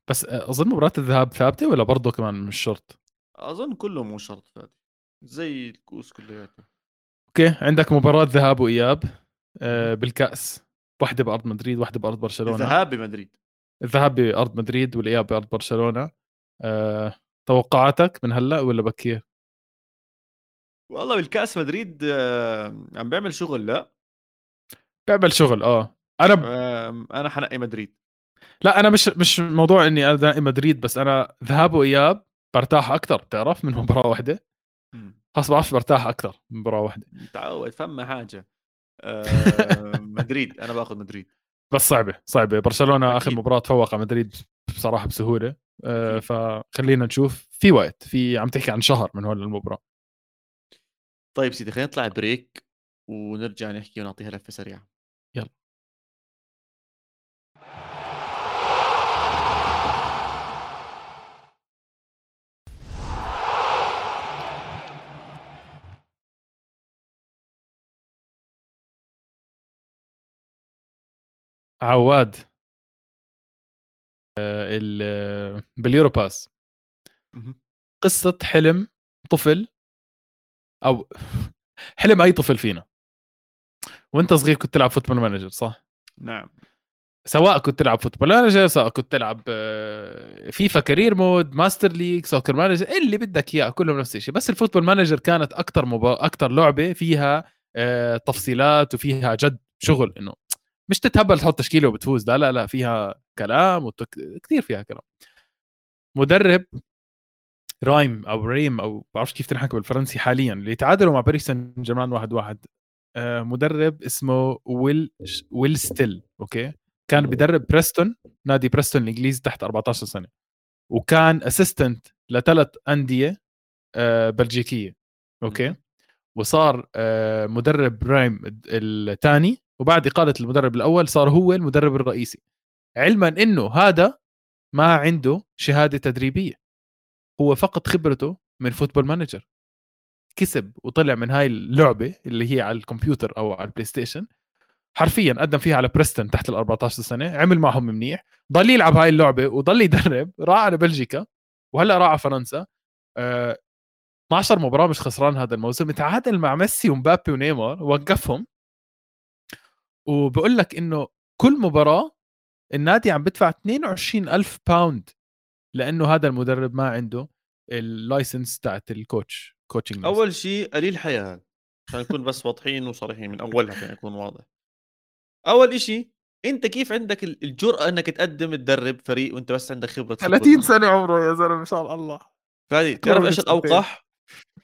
بس أظن مباراة الذهاب ثابتة ولا برضه كمان مش شرط؟ أظن كله مو شرط ثابت زي الكؤوس كلياتها أوكي عندك مباراة ذهاب وإياب آه بالكأس. واحدة بأرض مدريد واحدة بأرض برشلونة. الذهاب بمدريد. الذهاب بأرض مدريد والإياب بأرض برشلونة. آه توقعاتك من هلأ ولا بكير والله بالكأس مدريد آه عم بيعمل شغل لا. بيعمل شغل آه. أنا ب... أنا حنقي مدريد. لا أنا مش مش موضوع إني أنا مدريد بس أنا ذهاب وإياب برتاح أكثر بتعرف؟ من مباراة واحدة. خلاص بعرفش برتاح أكثر من مباراة واحدة. تعود فما حاجة. آه مدريد أنا باخذ مدريد. بس صعبة صعبة. برشلونة أكيد. اخر مباراة تفوق على مدريد بصراحة بسهولة. آه فخلينا نشوف. في وقت في عم تحكي عن شهر من هون المباراة. طيب سيدي خلينا نطلع break ونرجع نحكي ونعطيها لفة سريعة. يلا. عواد. آه، باليوروبا بس قصة حلم طفل أو حلم أي طفل فينا. وأنت صغير كنت تلعب Football Manager صح؟ نعم. سواء كنت تلعب Football Manager سواء كنت تلعب FIFA career mode Master League Soccer Manager اللي بدك إياه كلهم نفس الشيء. بس ال Football Manager كانت أكثر مبا... أكثر لعبة فيها آه، تفصيلات وفيها جد شغل إنه مش تتهبل تحط تشكيلة وبتفوز لا لا لا فيها كلام وتك... كثير فيها كلام. مدرب رايم أو ريم أو بعرفش كيف تنحكى بالفرنسي حاليا اللي تعادلوا مع باريس سان جيرمان واحد واحد آه، مدرب اسمه ويل ويل ستيل أوكي؟ كان بدرب بريستون نادي بريستون الإنجليزي تحت 14 سنة وكان assistant لثلاث أندية آه، بلجيكية أوكي؟ وصار آه، مدرب رايم الثاني وبعد إقالة المدرب الأول صار هو المدرب الرئيسي. علما إنه هذا ما عنده شهادة تدريبية. هو فقط خبرته من Football Manager. كسب وطلع من هاي اللعبة اللي هي على الكمبيوتر أو على البلاي ستيشن حرفيا قدم فيها على بريستون تحت ال 14 سنة عمل معهم منيح. ضل يلعب هاي اللعبة وضل يدرب. راح على بلجيكا وهلأ راح على فرنسا. أه 12 مباراة مش خسران هذا الموسم. تعادل مع ميسي ومبابي ونيمار وقفهم. وبقول لك إنه كل مباراة النادي عم بدفع 22 ألف باوند لأنه هذا المدرب ما عنده ال license تاعت ال coach coaching أول شيء قليل حياة عشان نكون بس واضحين وصريحين من أولها عشان يكون واضح. أول شيء أنت كيف عندك الجرأة إنك تقدم تدرب فريق وأنت بس عندك خبرة 30 سنة عمره يا زلمة ما شاء الله. فادي تعرف إيش الاوقح؟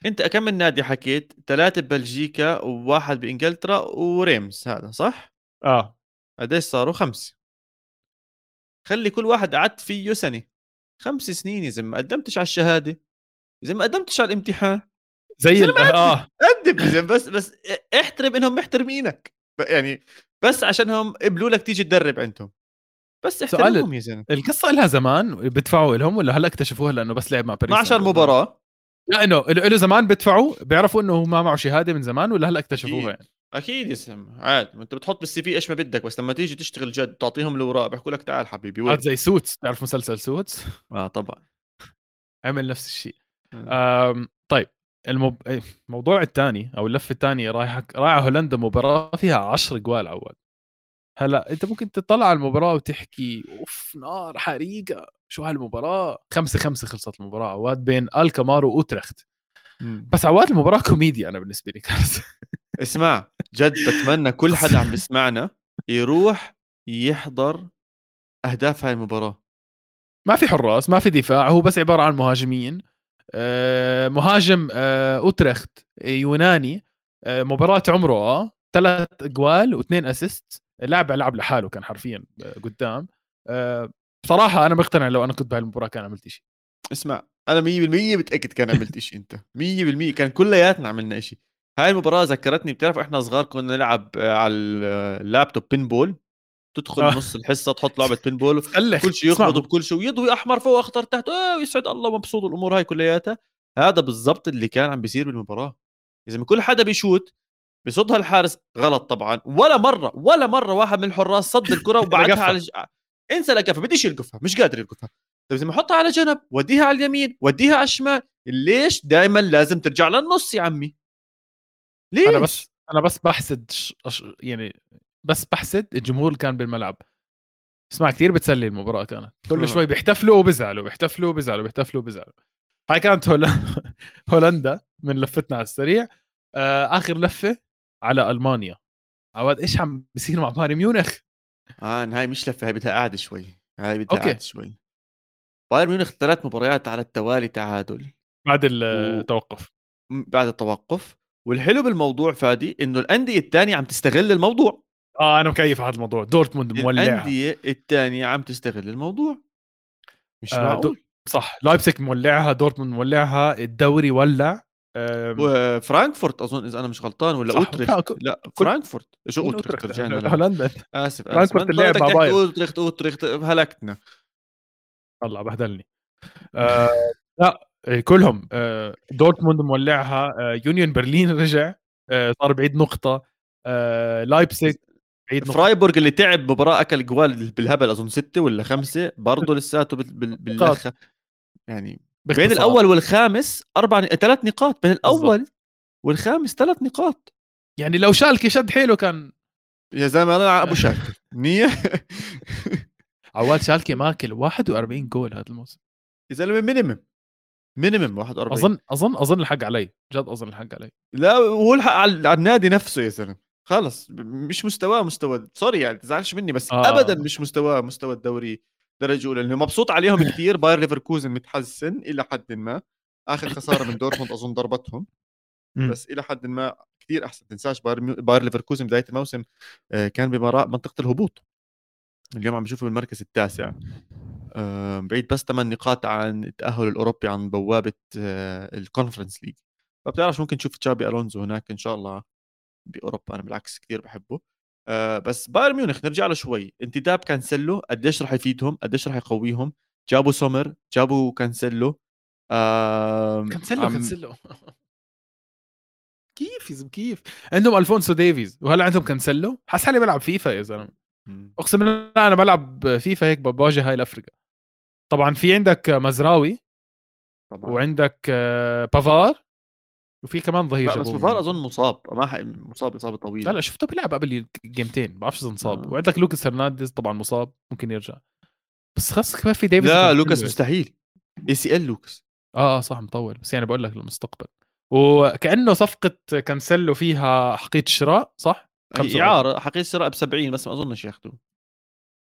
أنت كم من نادي حكيت؟ ثلاثة ببلجيكا وواحد بإنجلترا وريمز هذا صح؟ آه. قديش صاروا؟ خمسة خلي كل واحد قعدت فيه سنة. خمس سنين يا زلمة ما قدمتش على الشهادة إذا ما قدمتش على الامتحان. زي آه. قدم يا زلمة بس بس احترم إنهم محترمينك يعني بس عشانهم قبلوا لك تيجي تدرب عندهم. بس احترمهم يا زلمة. القصة لها زمان بدفعوا لهم ولا هلأ اكتشفوها لأنه بس لعب مع باريس 12 مباراة. لا إنه له زمان بدفعوا بيعرفوا إنه هو ما معه شهاده من زمان ولا هلأ اكتشفوها يعني أكيد يا زلمه عادي أنت بتحط بال CV إيش ما بدك بس لما تيجي تشتغل جد تعطيهم الأوراق بيحكوا لك تعال حبيبي وين؟ زي سوتس. تعرف مسلسل سوتس؟ آه طبعا. عمل نفس الشيء. طيب الموضوع الموضوع الثاني أو اللفة الثانية رايح رايح هولندا مباراة فيها 10 اجوال عواد هلأ أنت ممكن تطلع على المباراة وتحكي أوف نار حريقة. شو هالمباراة؟ خمسة خمسة خلصت المباراة عواد بين الكمار وأوترخت. بس عواد المباراة كوميديا أنا بالنسبة لي كانت. اسمع جد بتمنى كل حدا عم بيسمعنا يروح يحضر أهداف هاي المباراة. ما في حراس ما في دفاع هو بس عبارة عن مهاجمين. آه، مهاجم آه، أوترخت يوناني. آه، مباراة عمره آه ثلاث أجوال واثنين assist لاعب لعب لحاله كان حرفيا قدام. بصراحة أنا مقتنع لو أنا كنت بهالمباراة كان عملت شيء اسمع أنا 100% متأكد كان عملت شيء أنت. 100% كان كلياتنا عملنا شيء هاي المباراة ذكرتني بتعرف إحنا صغار كنا نلعب على اللابتوب pinball تدخل آه. نص الحصة تحط لعبة pinball كل شيء يخبط بكل شيء ويضوي احمر فوق اخضر تحت. آه يسعد الله مبسوط الأمور هاي كلياتها. هذا بالضبط اللي كان عم بيصير بالمباراة. إذا كل حدا بيشوت بصدها الحارس غلط طبعا. ولا مرة ولا مرة واحد من الحراس صد الكرة وبعدها على. انسى لكفه بديش يلقفها مش قادر يلقفها. طيب إذا احطها على جنب وديها على اليمين وديها على الشمال ليش دائما لازم ترجع للنص يا عمي؟ ليش؟ أنا بس أنا بس بحسد يعني بس بحسد الجمهور اللي كان بالملعب. اسمع كثير بتسلي المباراة كانت كل شوي بيحتفلوا وبيزعلوا بيحتفلوا وبيزعلوا بيحتفلوا وبيزعلوا هاي كانت هولندا من لفتنا على السريع. آه آخر لفة على ألمانيا. عواد إيش عم بيصير مع بايرن ميونخ؟ آه هاي مش لفة هاي بدها قعدة شوي. هاي بدها قعدة شوي. بايرن ميونخ ثلاث مباريات على التوالي تعادل. بعد التوقف. و... بعد التوقف. والحلو بالموضوع فادي إنه الأندية الثانية عم تستغل الموضوع. آه أنا مكيف هذا الموضوع. دورتموند مولع الأندية الثانية عم تستغل الموضوع. مش آه معقول. دو... صح. لايبسك مولعها دورتموند مولعها الدوري ولع. وفرانكفورت أظن إذا أنا مش غلطان ولا أوتريخت؟ لا فرانكفورت. شو أوتريخت؟ رجعنا هولندا. آسف فرانكفورت اللي لعب مع بايرن أوتريخت أوتريخت هلكتنا. الله بهدلني. آه لا إيه، كلهم. آه دورتموند مولعها. آه يونيون برلين رجع. آه صار بعيد نقطة. آه لايبسك بعيد فرايبورغ اللي تعب مباراة أكل اجوال بالهبل أظن ستة ولا خمسة برضه لساته باللخة. يعني بين الأول والخامس أربع ثلاث نقاط بين الأول بالضبط. والخامس ثلاث نقاط. يعني لو شالكه شد حيله كان يا زلمة أنا ابو شاكر منيح عواد شالكه ماكل 41 جول هذا الموسم. يا زلمة minimum minimum 41 أظن أظن أظن الحق علي. جد أظن الحق علي. لا هو الحق على النادي نفسه يا زلمة. خلص مش مستواه مستوى سوري يعني تزعلش مني بس آه. ابدا مش مستواه مستوى الدوري. درجه اولى لأنه مبسوط عليهم كثير باير ليفركوزن متحسن إلى حد ما. آخر خسارة من دورتموند أظن ضربتهم. بس إلى حد ما كثير أحسن. تنساش باير, باير ليفركوزن بداية الموسم آه، كان بمنطقه الهبوط. اليوم عم بشوفه بالمركز التاسع. بعيد بس ثمان نقاط عن التأهل الأوروبي عن بوابة آه، الكونفرنس ليج. فبتعرف ممكن تشوف تشابي ألونزو هناك إن شاء الله بأوروبا. أنا بالعكس كثير بحبه. آه بس بايرن ميونخ نرجع له شوي. انتداب كانسلو قديش راح يفيدهم؟ قديش راح يقويهم؟ جابوا سومر جابوا كانسلو آه كانسلو عم... كانسلو كيف يا كيف؟ عندهم ألفونسو ديفيز. وهلا عندهم كانسلو حاسس حالي بلعب فيفا يا زلمة. أقسم بالله أنا بلعب فيفا هيك بواجه هاي الأفريقيا. طبعا في عندك مزراوي. طبعا. وعندك آه، بافار. وفي كمان ظهير بس بافار أظن مصاب. ما مصاب إصابة طويلة. لا لا شفته بيلعب قبل جيمتين ما بعرفش إذا انصاب. آه. وعندك لوكاس هرنانديز طبعا مصاب. ممكن يرجع. بس خلص كمان في ديفيس لا لوكاس مستحيل. ACL لوكاس. آه آه صح مطول. بس يعني بقول لك المستقبل وكأنه صفقة كانسلو فيها أحقية الشراء صح؟ اعاره أحقية الشراء ب 70 بس ما أظنش ياخذوه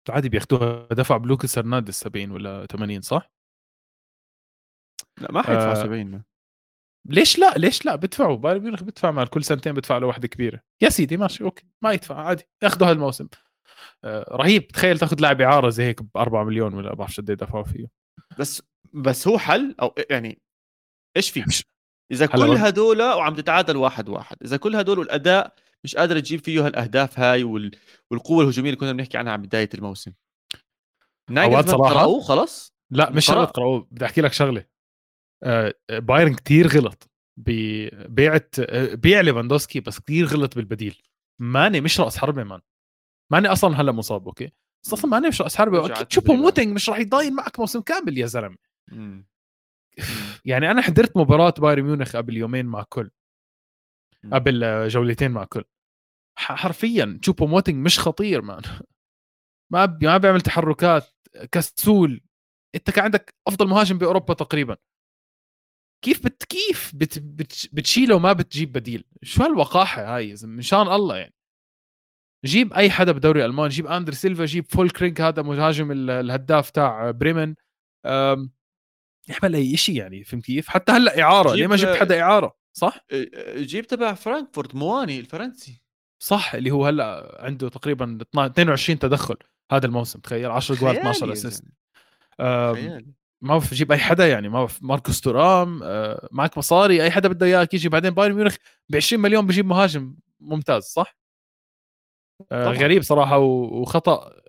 عادي بياخذوها دفع بلوكاس هرنانديز 70 ولا 80 صح؟ لا ما حيدفع آه. 70 ليش لا؟ ليش لا؟ بدفعوا. بايرن ميونخ بدفع مال كل سنتين بدفع له واحدة كبيره يا سيدي ماشي okay. ما يدفع عادي. ياخذوا هالموسم آه رهيب. تخيل تاخذ لاعب إعارة زي هيك ب 4 مليون ولا بعرف قد دفعوا فيه. بس بس هو حل أو يعني إيش في إذا كل هدول وعم تتعادل واحد واحد إذا كل هدول والأداء مش قادر تجيب فيه هالأهداف هاي وال... والقوة الهجومية اللي كنا بنحكي عنها على بداية الموسم. نايجل صراحة خلص لا مش شغله براوه بدي أحكي لك شغلة. بايرن كتير غلط. ببيعت بيع ليفاندوسكي بس كتير غلط بالبديل. ماني مش رأس حربة مان. ماني أصلا هلأ مصاب okay؟ بس أصلا ماني مش رأس حربة. أكيد تشوبو موتينج مش راح يضاين معك موسم كامل يا زلمة. يعني أنا حضرت مباراة بايرن ميونخ قبل يومين مع كل. قبل جولتين مع كل. حرفيا. تشوبو موتينج مش خطير man. ما ما بيعمل تحركات كسول. أنت كان عندك أفضل مهاجم بأوروبا تقريبا. كيف بت كيف بت بت بتشيله وما بتجيب بديل؟ شو هالوقاحة هاي؟ من شان الله يعني. جيب أي حدا بالدوري الالماني جيب أندري سيلفا جيب فولكروغ هذا مهاجم الهداف تاع بريمن. اعمل أي شيء يعني فهمت كيف؟ حتى هلأ إعارة ليه ما جبت حدا إعارة؟ صح؟ جيب تبع فرانكفورت مواني الفرنسي. صح اللي هو هلأ عنده تقريبا 22 تدخل هذا الموسم تخيل 10 جوال 12 assist. ما بعرف جيب أي حدا يعني ما بعرف ماركوس تورام آه معك مصاري أي حدا بده اياك يجي بعدين بايرن ميونخ ب 20 مليون بجيب مهاجم ممتاز صح؟ آه غريب صراحة وخطأ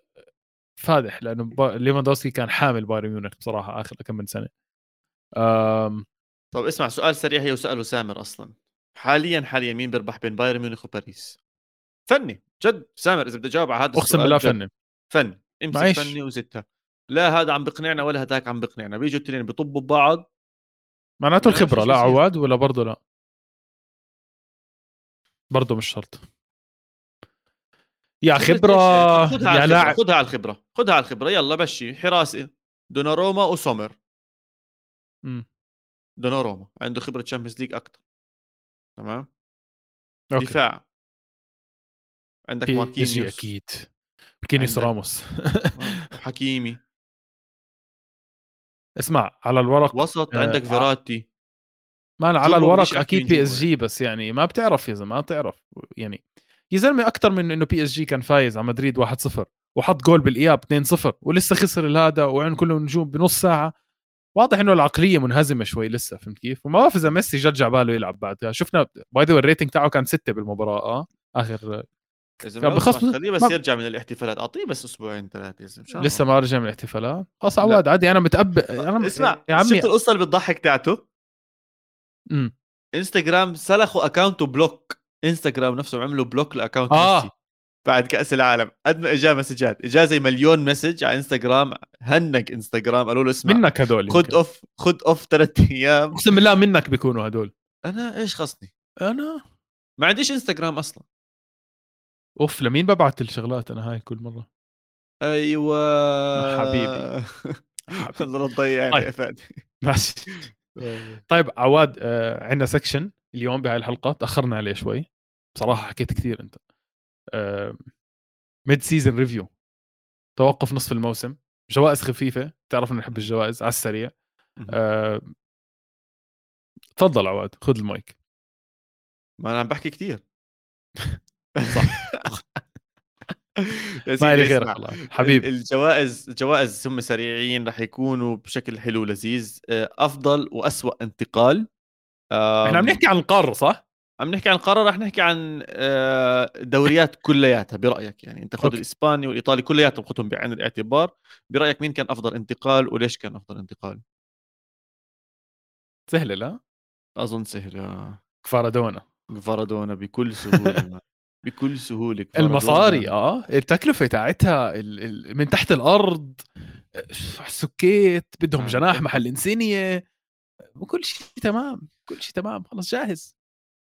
فادح لأنه ليفاندوسكي كان حامل بايرن ميونخ بصراحة آخر كم من سنة. آم... طب اسمع سؤال سريع هي وسأله سامر أصلا. حاليا حاليا مين بيربح بين بايرن ميونخ وباريس؟ فني جد سامر إذا بدي أجاوب على هذا أقسم بالله فني. فني امسك فني وزتها لا هذا عم بقنعنا ولا هذاك عم بقنعنا. بيجوا الاثنين بيطبوا ببعض. معناته الخبرة لا عواد ولا برضه لا؟ برضه مش شرط. يا خبرة يا لاعب. خذها على الخبرة خذها على الخبرة. يلا مشي. حراسة. دوناروما وسومر. امم دوناروما عنده خبرة Champions League أكثر تمام؟ okay. دفاع. عندك ماركينيوس. أكيد. ماركينيوس راموس. حكيمي. اسمع على الورق وسط آه عندك فيراتي. ما على الورق أكيد بي اس جي بس يعني ما بتعرف يا زلمة ما بتعرف. يعني يا زلمه أكثر من إنه بي اس جي كان فايز على مدريد 1-0 وحط جول بالإياب 2-0 ولسه خسر الهذا وعين كله نجوم بنص ساعة. واضح إنه العقلية منهزمة شوي لسه فهمت كيف؟ وما بعرف إذا ميسي جد باله يلعب بعدها شفنا by the way ال rating تاعه كان ستة بالمباراة آه آخر بخص خليه بس ما... يرجع من الاحتفالات. أعطيه بس أسبوعين ثلاثة لسه ما رجع من الاحتفالات. خلاص عواد عادي أنا متأب أنا اسمع يا عمي شفت القصة اللي بتضحك تاعته؟ امم إنستغرام سلخوا account ه block إنستغرام نفسه عملوا block ل account ه. ميسي بعد كأس العالم. قد ما اجاه مسجات. اجاه زي مليون message على إنستغرام. hang إنستغرام. قالوا له اسمع منك هدول خد off خد off ثلاث أيام. أقسم بالله منك بيكونوا هدول. أنا إيش خصني؟ أنا؟ ما عنديش إنستغرام أصلا. أوف لمين ببعت الشغلات أنا هاي كل مرة؟ أيوه. حبيبي. تضيعني يا فادي ماشي. طيب عواد آه عندنا section اليوم بهاي الحلقة. تأخرنا عليه شوي. بصراحة حكيت كثير أنت. آه mid season review توقف نصف الموسم. جوائز خفيفة. تعرف اني نحب الجوائز على السريع. آه تفضل عواد خذ المايك. ما أنا عم بحكي كثير. صح. ما لي غير حبيبي. الجوائز الجوائز هم سريعين رح يكونوا بشكل حلو ولذيذ. آه، أفضل وأسوأ انتقال. إحنا عم نحكي عن القاره صح؟ عم نحكي عن القاره رح نحكي عن آه، دوريات كلياتها برأيك. يعني انت خذ الإسباني والإيطالي كلياتهم خذهم بعين الاعتبار. برأيك مين كان أفضل انتقال وليش كان أفضل انتقال؟ سهلة لا؟ أظن سهلة. كفارادونا كفارادونا بكل سهولة. بكل سهولة المصاري آه. التكلفة تاعتها من تحت الأرض سكيت بدهم آه، جناح محل انسينيه وكل شيء تمام كل شيء تمام خلص جاهز.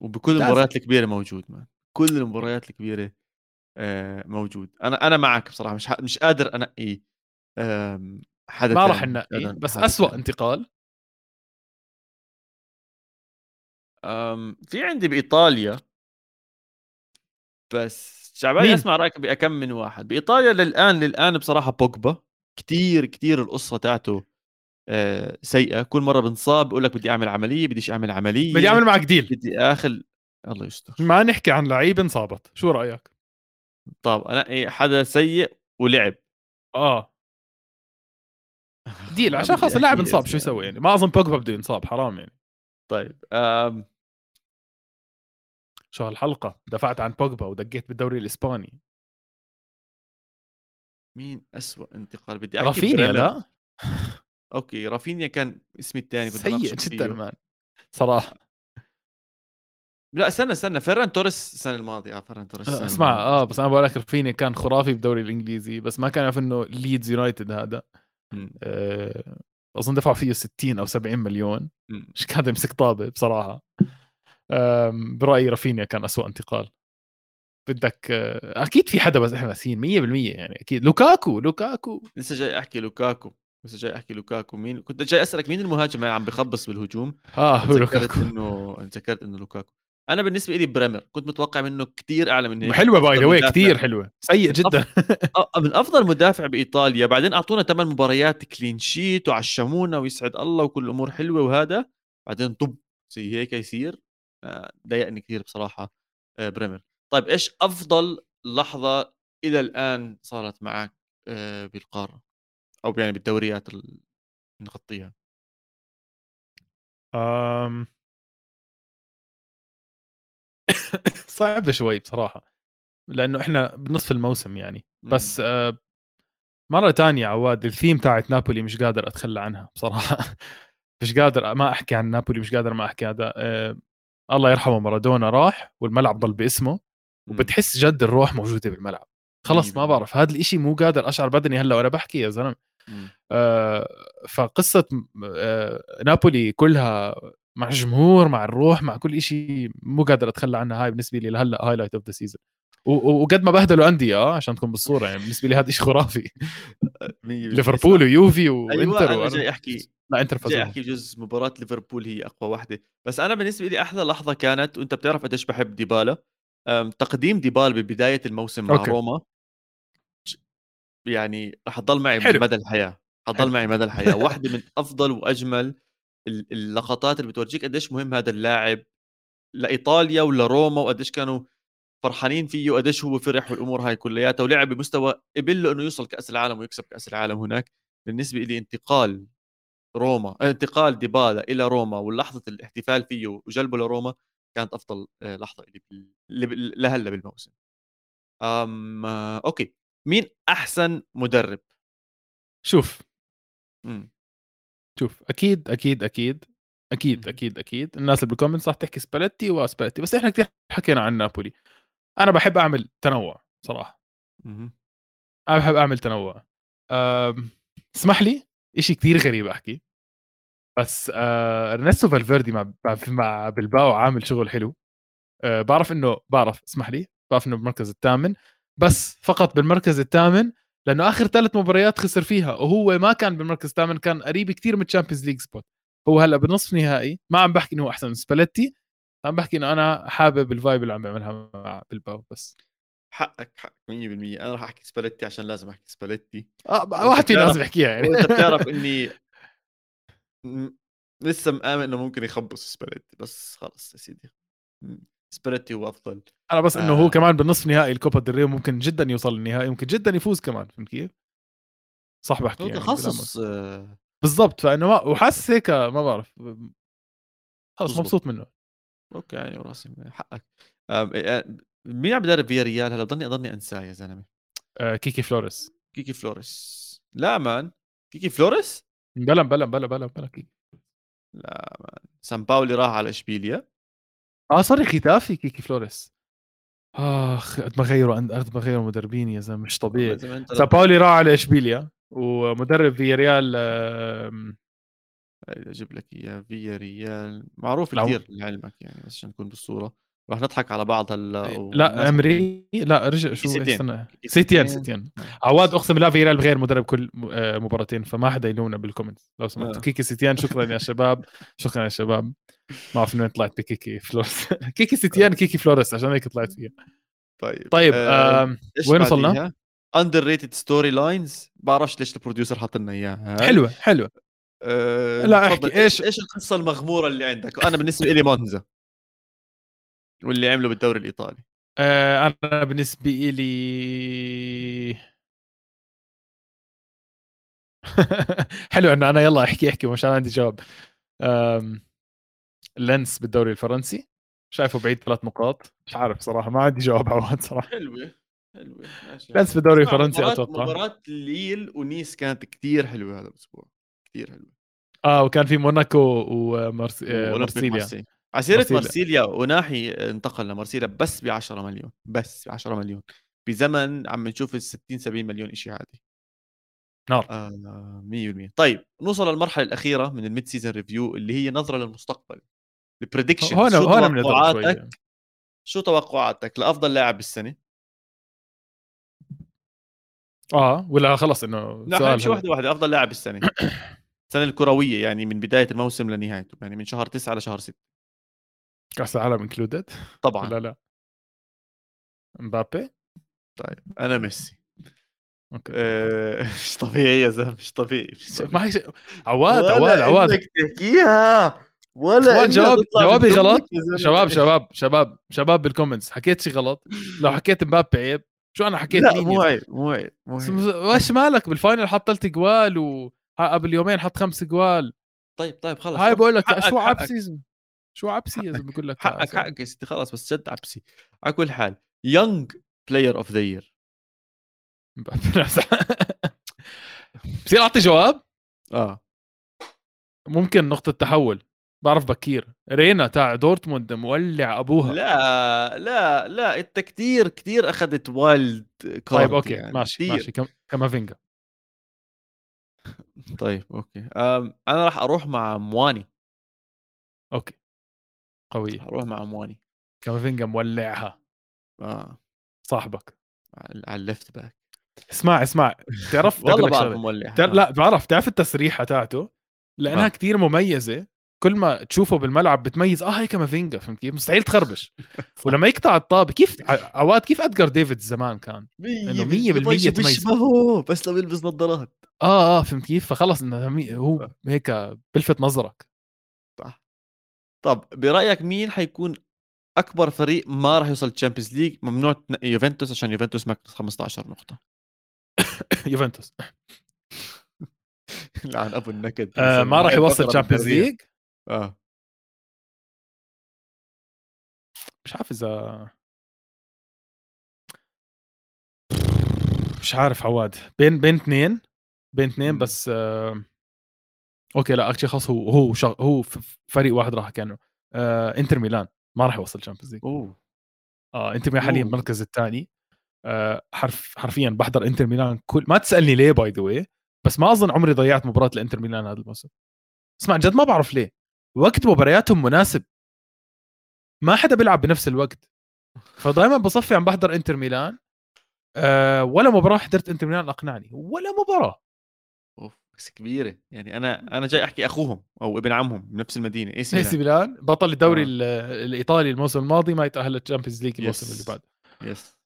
وبكل المباريات الكبيرة موجود مان كل المباريات الكبيرة آه، موجود. أنا أنا معك بصراحة مش مش قادر أنقي حدا ما راح ننقي بس اسوء انتقال. في عندي بإيطاليا. بس شعبان أسمع رأيك بكم من واحد؟ بإيطاليا للآن للآن بصراحة بوجبا. كتير كتير القصة تاعته آه، سيئة. كل مرة بنصاب بقول لك بدي أعمل عملية بديش أعمل عملية. بدي أعمل معك ديل بدي آخذ الله يستر. ما نحكي عن لعيب انصابت. شو رأيك؟ طب أنا إيه حدا سيء ولعب. آه. ديل عشان خلص اللاعب انصاب شو يسوي يعني؟ ما اظن بوجبا بده ينصاب حرام يعني. طيب أم... شو هالحلقة؟ دفعت عن بوجبا ودقيت بالدوري الإسباني. مين أسوأ انتقال؟ بدي أحكي رافينيا لا. okay رافينيا كان اسمي الثاني سيء جدا man. صراحة. لا استنى استنى. فيران توريس السنة الماضية. آه فيران توريس اسمع آه بس أنا بقول لك رافينيا كان خرافي بالدوري الإنجليزي بس ما كان يعرف إنه ليدز يونايتد هذا. آه أظن دفعوا فيه 60 أو 70 مليون. مش كان يمسك طابة بصراحة. برايي رافينيا كان أسوأ انتقال. بدك أكيد في حدا بس إحنا ناسيين 100% يعني أكيد. لوكاكو لوكاكو. لسه جاي أحكي لوكاكو لسه جاي أحكي لوكاكو. مين كنت جاي أسألك مين المهاجم اللي عم بخبص بالهجوم؟ آه تذكرت إنه تذكرت إنه لوكاكو. أنا بالنسبة لي بريمر كنت متوقع منه كثير أعلى من هيك. حلوة by the way كثير حلوة. سيء جدا. من أفضل مدافع بإيطاليا. بعدين أعطونا ثمان مباريات clean sheet وعشمونا ويسعد الله وكل الأمور حلوة وهذا. بعدين طب زي هيك يصير. آه، ضايقني كثير بصراحة آه، بريمر طيب إيش أفضل لحظة إلى الآن صارت معك آه، بالقارة؟ أو يعني بالدوريات اللي نغطيها. أم... صعبة شوي بصراحة لأنه إحنا بنصف الموسم يعني. بس آه مرة تانية عواد الثيم تاعت نابولي مش قادر أتخلى عنها بصراحة. مش قادر ما أحكي عن نابولي مش قادر ما أحكي هذا آه الله يرحمه مارادونا راح والملعب ضل باسمه وبتحس جد الروح موجودة بالملعب. خلص ما بعرف هذا الإشي مو قادر أقشعر بدني هلأ وأنا بحكي يا زلمة. آه فقصة آه نابولي كلها مع الجمهور مع الروح مع كل شيء مو قادر أتخلى عنها. هاي بالنسبة لي لهلأ highlight of the season وقد ما بهدلوا أندية آه عشان تكون بالصورة يعني بالنسبة لي هذا شيء خرافي. ليفربول ويوفي وإنتر أيوة أنا جاي أحكي لا إنتر جاي أحكي جزء مباراة ليفربول هي أقوى واحدة. بس أنا بالنسبة لي أحلى لحظة كانت وأنت بتعرف قديش بحب ديبالا. تقديم ديبالا ببداية الموسم مع okay. روما. يعني رح تضل معي حلو. مدى الحياة. حتضل معي مدى الحياة. واحدة من أفضل وأجمل اللقطات اللي بتورجيك قديش مهم هذا اللاعب لإيطاليا ولروما وقديش كانوا فرحانين فيه وقديش هو فرح والأمور هاي كلياتها. ولعب بمستوى قبل له إنه يوصل كأس العالم ويكسب كأس العالم هناك. بالنسبة لي انتقال روما انتقال ديبالا إلى روما ولحظة الاحتفال فيه وجلبه لروما كانت أفضل آه، لحظة لي لهلا بالموسم. أم okay. مين أحسن مدرب؟ شوف. مم. شوف أكيد أكيد أكيد أكيد أكيد أكيد. الناس اللي بال comments راح تحكي سباليتي وسباليتي بس إحنا كثير حكينا عن نابولي. أنا بحب أعمل تنوع صراحة. أنا بحب أعمل تنوع. اسمح لي شيء كثير غريب أحكي. بس آه ارنستو فالفيردي مع مع بلباو عامل شغل حلو. أه بعرف إنه بعرف اسمح لي بعرف إنه بالمركز الثامن بس فقط بالمركز الثامن لأنه آخر ثلاث مباريات خسر فيها وهو ما كان بالمركز الثامن كان قريب كثير من ال Champions League spot هو هلأ بنصف نهائي ما عم بحكي إنه هو أحسن من سباليتي عم بحكي إنه أنا حابب ال vibe اللي عم بيعملها مع بلباو بس. حقك حق 100% أنا راح أحكي سباليتي عشان لازم أحكي سباليتي آه واحد فينا لازم يحكيها يعني. انت بتعرف إني لسه مآمن إنه ممكن يخبص سباليتي بس خلص يا سيدي. سباليتي هو أفضل. أنا بس إنه آه. هو كمان بالنصف نهائي الكوبا ديل ممكن جدا يوصل للنهائي ممكن جدا يفوز كمان فهمت كيف؟ صح بحكي يعني تخصص آه. بالضبط فإنه ما وحاسس هيك ما بعرف. خلص مبسوط منه. okay يعني وراسي حقك. آه، مين عم بدرب فيا ريال؟ هلا ضلني اضلني أنساه يا زلمة. آه كيكي فلوريس. كيكي فلوريس. لا man كيكي فلوريس؟ بلا بلا بلا بلا بلا كيكي لا سان باولي راح على إشبيليا. آه صار ختافي كيكي فلوريس. آخ قد ما غيروا قد ما غيروا مدربين يا زلمة مش طبيعي. سان باولي راح على إشبيليا ومدرب في ريال أجيب لك إياه في ريال معروف كثير لعلمك يعني بس عشان نكون بالصورة. راح نضحك على بعض هلا إيه، لا أمري؟ لا رجع شو سيتيان. سيتيان. سيتيان عواد أقسم بالله في ريال بغير مدرب كل آه، مباراتين فما حدا يلومنا بال comments. لو سمحت. آه. كيكي سيتيان شكرا يا شباب. شكرا يا شباب. ما بعرف من وين طلعت بكيكي فلورس. كيكي سيتيان كيكي فلورس عشان هيك طلعت فيها. طيب طيب آه وين وصلنا؟ underrated storylines بعرفش ليش ال producer حاط لنا إياها. حلوة حلوة. أه لا أحكي إيش إيش القصة المغمورة اللي عندك؟ أنا بالنسبة لي مونزا. واللي عمله بالدوري الإيطالي. أه أنا بالنسبة لي حلو إنه أنا يلا أحكي أحكي مش أنا عندي جواب. لينس بالدوري الفرنسي. شايفه بعيد ثلاث نقاط. مش عارف صراحة ما عندي جواب عواد صراحة. حلوة حلوة بس بالدوري الفرنسي أتوقع. مباراة ليل ونيس كانت كثير حلوة هذا الأسبوع كثير حلوة. آه وكان في موناكو ومارسيليا آه، على سيرة مارسيليا أوناحي انتقل لمارسيليا بس ب 10 مليون بس ب 10 مليون. بزمن عم نشوف ال 60 70 مليون شيء عادي. نار. آه 100% طيب نوصل للمرحلة الأخيرة من ال mid-season review اللي هي نظرة للمستقبل. ال prediction هون هون من شو توقعاتك لأفضل لاعب بالسنة؟ آه ولا خلص إنه لا نمشي واحدة واحدة أفضل لاعب بالسنة. السنة الكروية يعني من بداية الموسم لنهايته يعني من شهر 9 لشهر 6 كأس العالم included طبعا. لا لا. مبابي؟ طيب أنا ميسي. okay. آه، مش طبيعي يا زلمة مش طبيعي ما هي عواد عواد عواد. تحكيها! ولا جواب جوابي غلط؟ شباب شباب شباب شباب بال comments حكيت شيء غلط؟ لو حكيت مبابي عيب. شو أنا حكيت؟ لا مو عيب مو عيب وش مالك؟ بال final حط ثلاث جوال وقبل يومين حط خمس جوال. طيب طيب خلص هاي بقول لك شو عبسي شو عبسي؟ يا زلمه بقول لك حقك حقك يا ستي خلص بس جد عبسي. على كل حال young player of the year بصير أعطي جواب؟ آه. ممكن نقطة تحول. بعرف بكير. رينا تاع دورتموند مولع أبوها. لا لا لا أنت كثير كثير أخذت wild card طيب okay يعني. ماشي كتير. ماشي كمافينجا. طيب okay. أنا راح أروح مع مواني. okay. قوية. أروح مع مواني كامافينجا مولعها. آه. صاحبك. على ال left back. اسمع اسمع تعرف والله بعرف مولع. تعرف لا بعرف تعرف التسريحة تاعته؟ لأنها آه. كثير مميزة. كل ما تشوفه بالملعب بتميز آه هي كامافينجا. فهمت كيف؟ مستحيل تخربش. ولما يقطع الطابة كيف أوقات كيف إدجار ديفيدز زمان كان؟ إنه 100% بيشبهه بس لو يلبس نظارات. آه آه فهمت كيف؟ فخلص إنه هو آه. هيك بلفت نظرك. طب برأيك مين حيكون أكبر فريق ما راح يوصل Champions League ممنوع تنقي يوفنتوس عشان يوفنتوس minus 15 نقطة؟ يوفنتوس لعن أبو النكد آه ما راح يوصل Champions League آه. مش عارف إذا مش عارف عواد. بين بين اثنين بين اثنين بس آه... okay لا actually خلص هو هو شغ... هو فريق واحد راح كأنه آه... إنتر ميلان ما راح يوصل Champions League أوه. آه إنتر ميلان حاليا المركز الثاني. آه حرف حرفيا بحضر إنتر ميلان كل ما تسألني ليه by the way بس ما أظن عمري ضيعت مباراة الانتر ميلان هذا الموسم. اسمع جد ما بعرف ليه. وقت مبارياتهم مناسب. ما حدا بيلعب بنفس الوقت. فدائما بصفي عم بحضر إنتر ميلان. أه ولا مباراة حضرت إنتر ميلان أقنعني. ولا مباراة. بس كبيرة. يعني أنا أنا جاي أحكي أخوهم أو ابن عمهم بنفس المدينة. AC ميلان بطل الدوري آه. الإيطالي الموسم الماضي ما يتأهل لل Champions League الموسم اللي بعد. yes.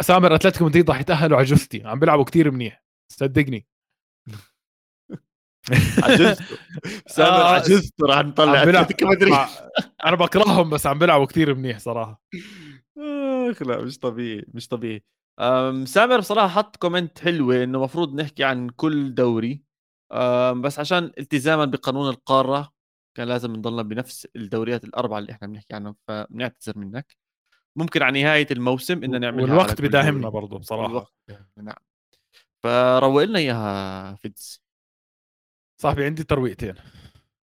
سامر أتلتيكو مدريد راح يتأهلوا على جثتي. عم بيلعبوا كثير منيح. صدقني. عجزت سامر آه عجزت راح نطلع أتلتيكو مدريد. أنا بكرههم بس عم بيلعبوا كثير منيح صراحة. آخ لا مش طبيعي مش طبيعي. سامر بصراحة حط كومنت حلوة إنه المفروض نحكي عن كل دوري. بس عشان التزاما بقانون القارة كان لازم نضلنا بنفس الدوريات الأربعة اللي إحنا بنحكي عنهم فبنعتذر منك. ممكن على نهاية الموسم إن نعمل والوقت بداهمنا برضه بصراحة. الوقت. نعم. فروق لنا إياها فيدز صاحبي عندي ترويقتين.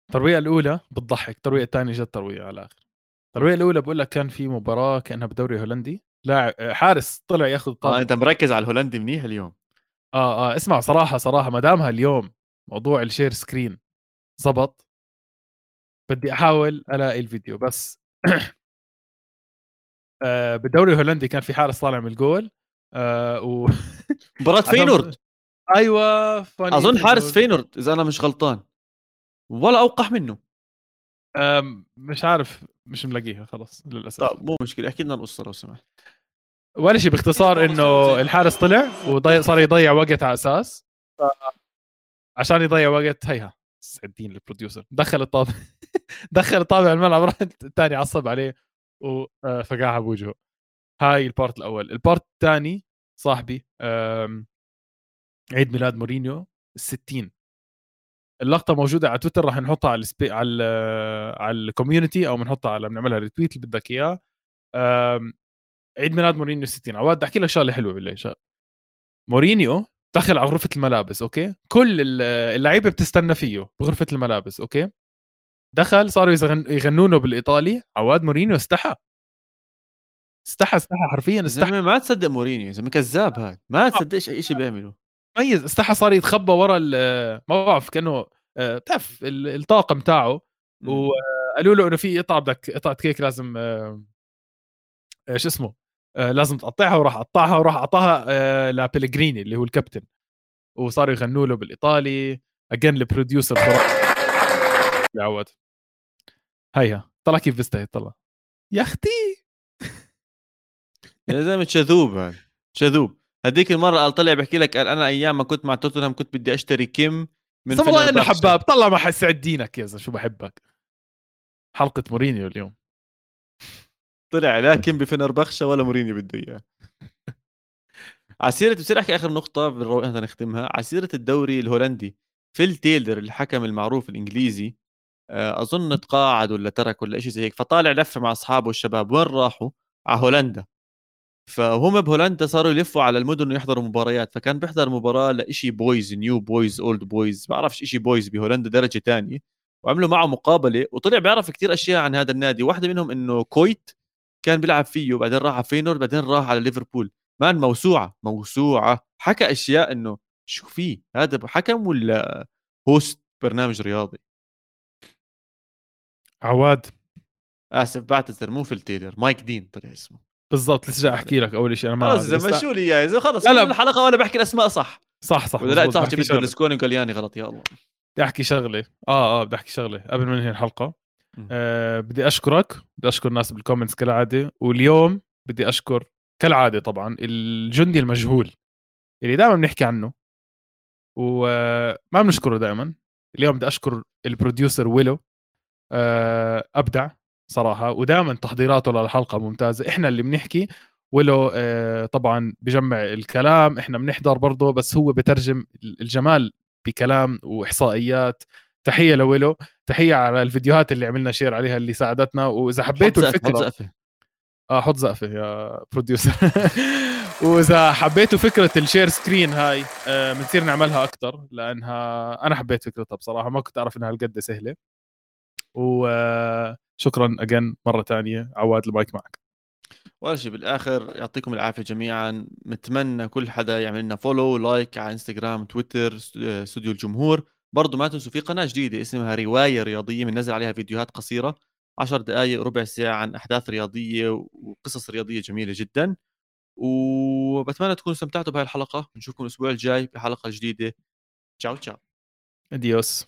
الترويقة الأولى بتضحك الترويقة الثانية جد ترويقة على الآخر. الترويقة الأولى بقول لك كان في مباراة كأنها بدوري هولندي. لاعب حارس طلع ياخذ طابة. آه أنت مركز على الهولندي منيح اليوم. آه آه اسمع صراحة صراحة ما دامها اليوم موضوع ال share screen زبط بدي أحاول ألاقي الفيديو بس. آه بالدوري الهولندي كان في حارس طالع من الجول آه و مباراة فينورد. أيوه أظن حارس فينورد إذا أنا مش غلطان. ولا أوقح منه. مش عارف مش ملاقيها خلص للأسف. طيب مو مشكلة احكي لنا القصة لو سمحت. ولا شيء باختصار إنه الحارس طلع وضيع صار يضيع وقت على أساس. عشان يضيع وقت. هيها. يسعد دين ال producer. دخل الطابة. دخل الطابة الملعب راح الثاني عصب عليه وفقعها بوجهه. هاي ال part الأول. ال part الثاني صاحبي عيد ميلاد مورينيو ال 60 اللقطة موجودة على تويتر راح نحطها على السبي... على على ال community أو بنحطها على بنعملها retweet اللي بدك إياه. عيد ميلاد مورينيو 60 عواد بدي أحكي لك شغلة حلوة بالله. مورينيو دخل على غرفة الملابس أوكي؟ كل اللعيبة بتستنى فيه بغرفة الملابس أوكي؟ دخل صاروا يغنوا له بالإيطالي. عواد مورينيو استحى. استحى استحى حرفيا استحى. ما تصدق مورينيو زلمة كذاب هذا ما تصدقش أي شيء بيعمله. ميز استحى صار يتخبى ورا ما بعرف كأنه آه، بتعرف الطاقم تاعه. وقالوا له إنه في قطعه بدك قطعه كيك لازم إيش اسمه؟ آه لازم تقطعها وراح قطعها وراح اعطاها آه لبلغريني اللي هو الكابتن. وصاروا يغنوا له بالإيطالي اجين البروديوسر يا عواد هيها طلع كيف بيستهي طلع. يا أختي! يا زلمة شذوب شذوب. هذيك المرة قال طلع بحكي لك قال أنا أيام ما كنت مع توتنهام كنت بدي أشتري كيم من والله إنه حباب. طلع ما حسعد دينك يا زلمة شو بحبك؟ حلقة مورينيو اليوم. طلع لا كيم بفنربخشة ولا مورينيو بده إياه. على سيرة بصير أحكي آخر نقطة بالروقان نختمها. على سيرة الدوري الهولندي فيل تيلر الحكم المعروف الإنجليزي آه، أظن تقاعد ولا ترك ولا شيء زي هيك فطالع لفه مع أصحابه والشباب وين راحوا؟ على هولندا. فهم بهولندا صاروا يلفوا على المدن ويحضروا مباريات. فكان بيحضر مباراة لإشي boys new boys old boys. بعرفش إشي boys بهولندا درجة ثانية وعملوا معه مقابلة. وطلع بيعرف كثير أشياء عن هذا النادي. واحدة منهم إنه كويت كان بيلعب فيه بعدين راح على فينور بعدين راح على ليفربول. مان موسوعة موسوعة. حكى أشياء إنه شو في هذا؟ حكم ولا host برنامج رياضي. عواد. آسف بعتذر مو فيل تيلر مايك دين طلع اسمه. بالضبط لسه أحكي لك أول شيء أنا ما خلص مشوا لي إياه خلص لا لا. الحلقة وأنا بحكي الأسماء صح. صح صح ولا لا صح جبت برلسكوني وقالياني غلط يا الله بدي احكي شغله آه آه بدي أحكي شغله قبل ما ننهي الحلقة آه بدي أشكرك بدي أشكر الناس بال comments كالعادة واليوم بدي أشكر كالعادة طبعا الجندي المجهول اللي دائما بنحكي عنه وما بنشكره دائما اليوم بدي أشكر ال producer ويلو آه أبدع صراحة ودائما تحضيراته للحلقة ممتازة. إحنا اللي بنحكي ولو آه طبعا بجمع الكلام إحنا بنحضر برضه بس هو بترجم الجمال بكلام وإحصائيات تحية لولو تحية على الفيديوهات اللي عملنا share عليها اللي ساعدتنا وإذا حبيتوا الفكرة حط زقفة. آه حط زقفة يا producer وإذا حبيتوا فكرة ال share screen هاي آه بنصير نعملها أكثر لأنها أنا حبيت فكرتها بصراحة ما كنت أعرف إنها هالقد سهلة. وشكرا again مرة ثانية عواد المايك معك. ولا شيء بالآخر يعطيكم العافية جميعا نتمنى كل حدا يعمل لنا follow like على انستغرام تويتر استوديو الجمهور. برضو ما تنسوا في قناة جديدة اسمها رواية رياضية بننزل عليها فيديوهات قصيرة 10 دقائق ربع ساعة عن أحداث رياضية وقصص رياضية جميلة جدا. وبتمنى تكونوا استمتعتوا بهاي الحلقة نشوفكم الأسبوع الجاي بحلقة جديدة. تشاو تشاو. اديوس